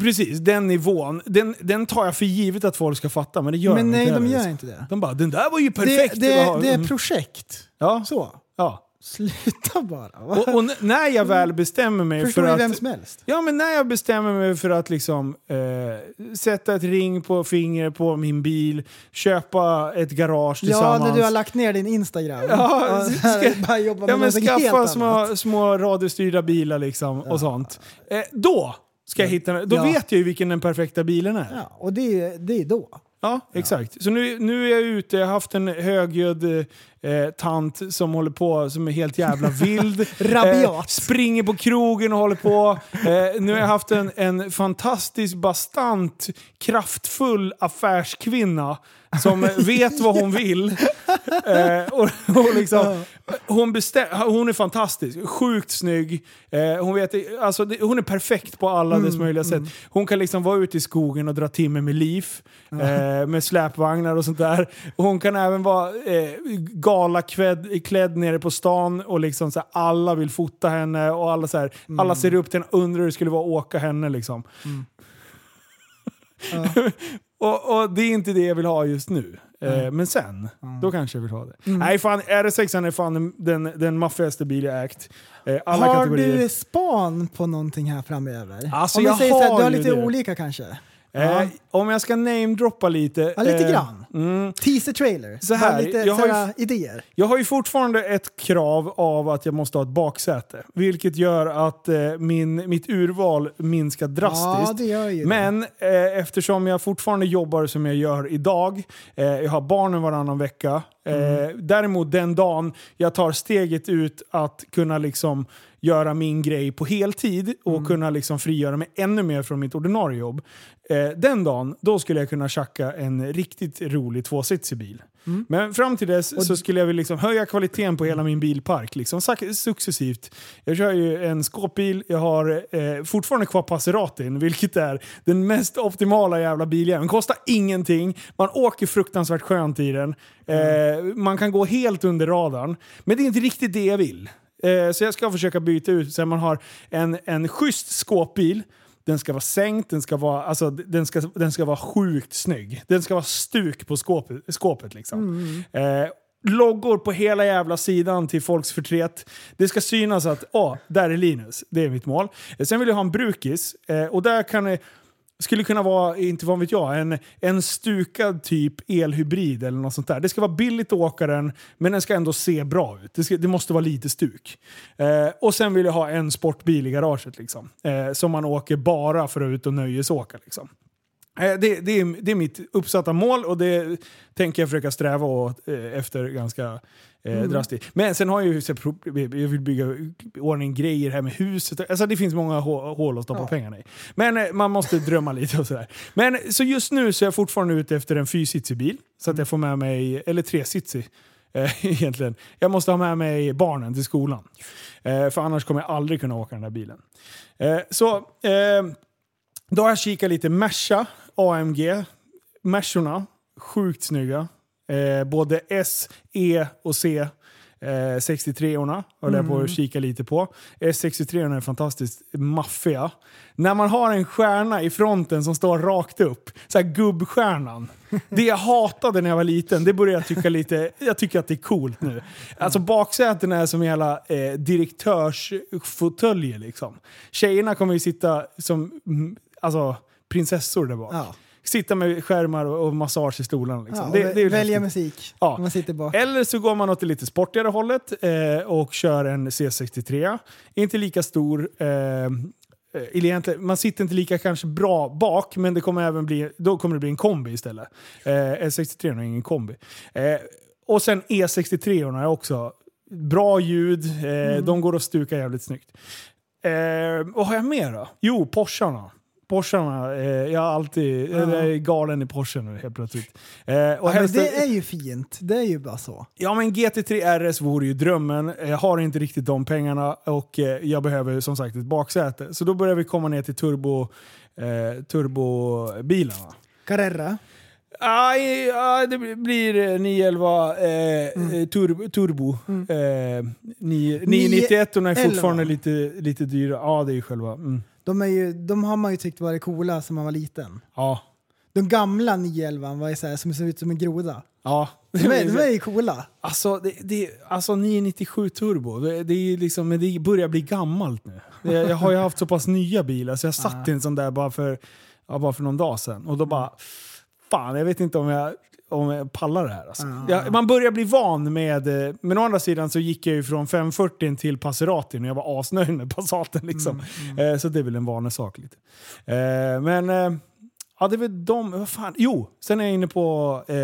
precis, den nivån. Den, den tar jag för givet att folk ska fatta, men det gör Men de nej, inte de heller, gör liksom. inte det. De bara, den där var ju Det, perfekt. det, var- det är mm. projekt. ja. Så. ja. Sluta bara. Och, och när jag väl bestämmer mig Förstår för att... vem som helst. Ja, men när jag bestämmer mig för att liksom eh, sätta ett ring på fingret på min bil, köpa ett garage Ja, tillsammans. när du har lagt ner din Instagram. Ja, ska- bara jobba med ja, men någonting helt skaffa små, små radiostyrda bilar liksom och sånt. Eh, då ska jag hitta Då Ja. vet jag ju vilken den perfekta bilen är. Ja, och det är, det är då. Ja, exakt. Så nu, nu är jag ute, jag har haft en högljudd eh, tant som håller på, som är helt jävla vild. Rabiat. springer på krogen och håller på. Eh, nu har jag haft en, en fantastisk, bastant, kraftfull affärskvinna som vet vad hon vill. Eh, och, och liksom, hon, hon är fantastisk, sjukt snygg. Eh, hon, vet, alltså, det, hon är perfekt på alla dess möjliga sätt. Hon kan liksom vara ute i skogen och dra timmer med liv, eh, med släpvagnar och sånt där. Och hon kan även vara eh, galaklädd klädd nere på stan och liksom så här, alla vill fota henne och alla, så här, alla ser upp till henne och undrar hur det skulle vara att åka henne. Liksom. och, och det är inte det jag vill ha just nu. Eh, men sen, då kanske jag vill ha det. Nej fan, RS6 är fan den, den, maffigaste bil jag ägt. Eh, alla har kategorier. du span på någonting här framöver? Alltså, Om jag säger så här, har du har lite det. olika kanske? Eh, om jag ska namedroppa lite. Ja, lite eh, grann. Mm, Teaser trailer. Så här, lite jag har ju- idéer. Jag har ju fortfarande ett krav av att jag måste ha ett baksäte. Vilket gör att eh, min, mitt urval minskar drastiskt. Ja, det gör ju det. Men eh, eftersom jag fortfarande jobbar som jag gör idag, eh, jag har barnen varannan vecka. Eh, Mm. Däremot den dagen jag tar steget ut att kunna liksom göra min grej på heltid och Mm. kunna liksom frigöra mig ännu mer från mitt ordinarie jobb. Eh, den dagen, då skulle jag kunna tjacka en riktigt rolig tvåsitsig bil. Men fram till dess så skulle jag vilja liksom höja kvaliteten på hela min bilpark. Liksom, successivt. Jag kör ju en skåpbil, jag har eh, fortfarande kvar Passeratin, vilket är den mest optimala jävla biljäveln. Kostar ingenting, man åker fruktansvärt skönt i den. Eh, man kan gå helt under radarn. Men det är inte riktigt det jag vill. Eh, så jag ska försöka byta ut så man har en, en schysst skåpbil. Den ska vara sänkt, den ska vara, alltså, den ska, den ska vara sjukt snygg. Den ska vara stuk på skåpet. skåpet liksom. Eh, loggor på hela jävla sidan till folks förtret. Det ska synas att åh, där är Linus. Det är mitt mål. Eh, Sen vill jag ha en brukis. Eh, och där kan skulle kunna vara, inte vad vet jag, en, en stukad typ elhybrid eller något sånt där. Det ska vara billigt att åka den, men den ska ändå se bra ut. Det, ska, det måste vara lite stuk. Eh, och sen vill jag ha en sportbil i garaget liksom. Eh, som man åker bara för att ut och nöjesåka liksom. Eh, Det, det, är, det är mitt uppsatta mål och det tänker jag försöka sträva åt, eh, efter ganska eh, Mm. drastiskt. Men sen har jag ju jag vill bygga ordning grejer här med huset. Alltså det finns många hå- hål att stoppa pengarna i. Men man måste drömma lite och sådär. Men så just nu så är jag fortfarande ute efter en fyrsitsig bil. Så att jag får med mig, eller tresitsig egentligen. Jag måste ha med mig barnen till skolan. För annars kommer jag aldrig kunna åka den där bilen. Så då har jag kikat lite Merca AMG. Mercorna, sjukt snygga. Eh, både S, E och C. Eh, 63orna håller jag på Mm. att kika lite på. S63orna är fantastiskt maffiga. När man har en stjärna i fronten som står rakt upp, så här gubbstjärnan. Det jag hatade när jag var liten, det börjar jag tycka lite, jag tycker att det är coolt nu. Alltså baksätena är som hela eh, direktörsfåtöljer liksom. Tjejerna kommer ju sitta som mm, alltså, prinsessor där bak. Sitta med skärmar och, och massage i stolarna. Liksom. Ja, och det, det är välja musik. Ja. Man sitter bak. Eller så går man åt det lite sportigare hållet eh, och kör en C63. Inte lika stor. Eh, eh, egentligen, man sitter inte lika kanske bra bak, men det kommer även bli, då kommer det bli en kombi istället. Eh, S63 är ingen kombi. Eh, och sen E63 är också bra ljud, eh, de går att stuka jävligt snyggt. Eh, vad har jag mer då? Jo, Porscharna. Porscharna, eh, jag är alltid Ja. jag är galen i Porsche nu helt plötsligt. Eh, och Ja, men helst- det är ju fint. Det är ju bara så. Ja men GT3 RS vore ju drömmen. Jag har inte riktigt de pengarna och eh, jag behöver som sagt ett baksäte. Så då börjar vi komma ner till turbo, eh, turbobilarna. Carrera. Aj, aj, det blir eh, 911 eh, eh, tur, turbo. Eh, ni- 991 är 911. fortfarande lite, lite dyra. Ja, det är ju själva. Mm. De, är ju, de har man ju tyckt varit coola som man var liten. Ja. De gamla 911 var ju så här, som ser ut som en groda. Ja. De är, de är ju coola. Alltså, det, det, alltså 997 turbo, det, det, är ju liksom, men det börjar bli gammalt nu. Det, jag har ju haft så pass nya bilar så jag satt i en sån där bara för, ja, bara för någon dag sedan. Och då bara, fan jag vet inte om jag, om jag pallar det här. Alltså. Jag, man börjar bli van med, eh, men å andra sidan så gick jag ju från 540 till Passeratin och jag var asnöjd med Passaten. Liksom. Eh, så det är väl en vanesak lite. Eh, men eh, Ja, det är väl de... Vad fan? Jo, sen är jag inne på... Eh,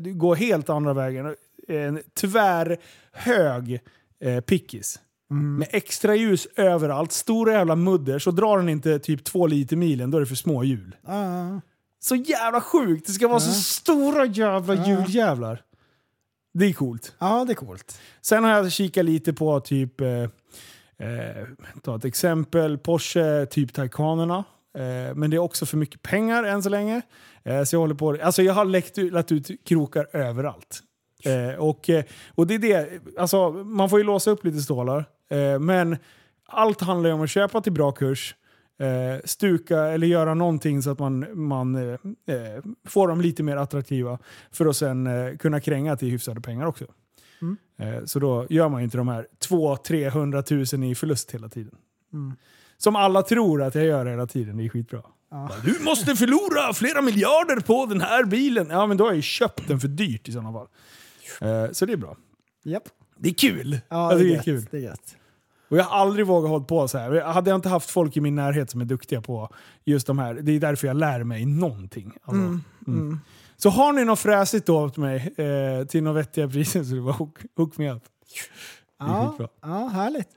det går helt andra vägen. En tvärhög eh, pickis. Med extra ljus överallt, stora jävla mudder. Så drar den inte typ två liter milen, då är det för små hjul. Ja. Så jävla sjukt! Det ska vara så stora jävla hjuljävlar. Det är coolt. Ja, det är coolt. Sen har jag kikat lite på typ... Eh, eh, ta ett exempel. Porsche, typ Taycanerna. Eh, men det är också för mycket pengar än så länge. Eh, så jag håller på... Alltså jag har läckt lagt ut krokar överallt. Eh, och, eh, och det är det. Alltså man får ju låsa upp lite stålar. Men allt handlar ju om att köpa till bra kurs. Eh, stuka eller göra någonting så att man, man eh, eh, får dem lite mer attraktiva. För att sen eh, kunna kränga till hyfsade pengar också. Eh, Så då gör man ju inte de här 200-300 tusen i förlust hela tiden. Mm. Som alla tror att jag gör hela tiden, det är skitbra. Ja. Du måste förlora flera miljarder på den här bilen. Ja, men då har jag ju köpt den för dyrt i sådana fall. Eh, Så det är bra. Japp. Det är kul! Ja, det är det är kul. Det är gött. Och jag har aldrig vågat hålla på så här. Hade jag inte haft folk i min närhet som är duktiga på just de här, det är därför jag lär mig någonting. Alltså, Mm, mm. Så har ni något fräsigt då åt mig eh, till några vettiga priser så det var hook, hook me up. Ja, ja, härligt.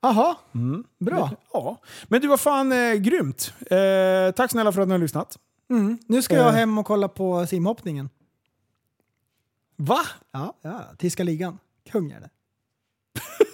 Aha, Mm. bra. Ja. Men du var fan eh, grymt. Eh, tack snälla för att ni har lyssnat. Mm. Nu ska jag Eh. hem och kolla på simhoppningen. Va? Ja, ja. Tyska ligan. Kung är det.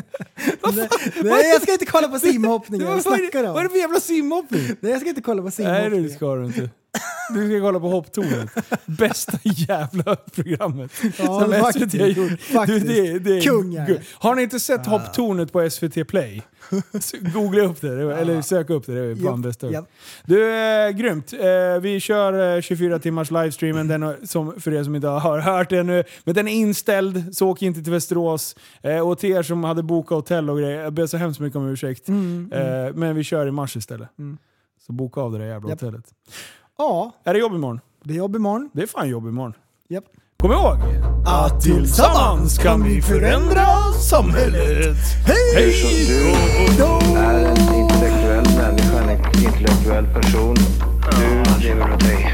Nej, nej, jag ska inte kolla på simhoppningen. Vad snackar du om? vad är det för jävla simhoppning? Nej, jag ska inte kolla på Nej simhoppningen. det ska du inte. Du ska kolla på hopptornet. Bästa jävla programmet Ja, som faktiskt. SVT har gjort. Faktiskt. det, det det. gu- Har ni inte sett hopptornet på SVT Play? Googla upp det, var- eller sök upp det. Det är fan bästa. japp. Du, eh, grymt. Eh, vi kör eh, 24 timmars livestreamen, den som, för er som inte har hört det nu. Men den är inställd, så åk inte till Västerås. Eh, och till er som hade bokat hotell och grejer, jag ber så hemskt mycket om ursäkt. Mm, Eh, men vi kör i mars istället. Så boka av det där jävla Japp. hotellet. Ja, Är det jobb imorgon? det är jobb imorgon. Det är fan jobb imorgon. Japp. Kom ihåg! Att tillsammans kan vi förändra samhället. Hej Du är en intellektuell människa, en intellektuell person. Du lever åt dig.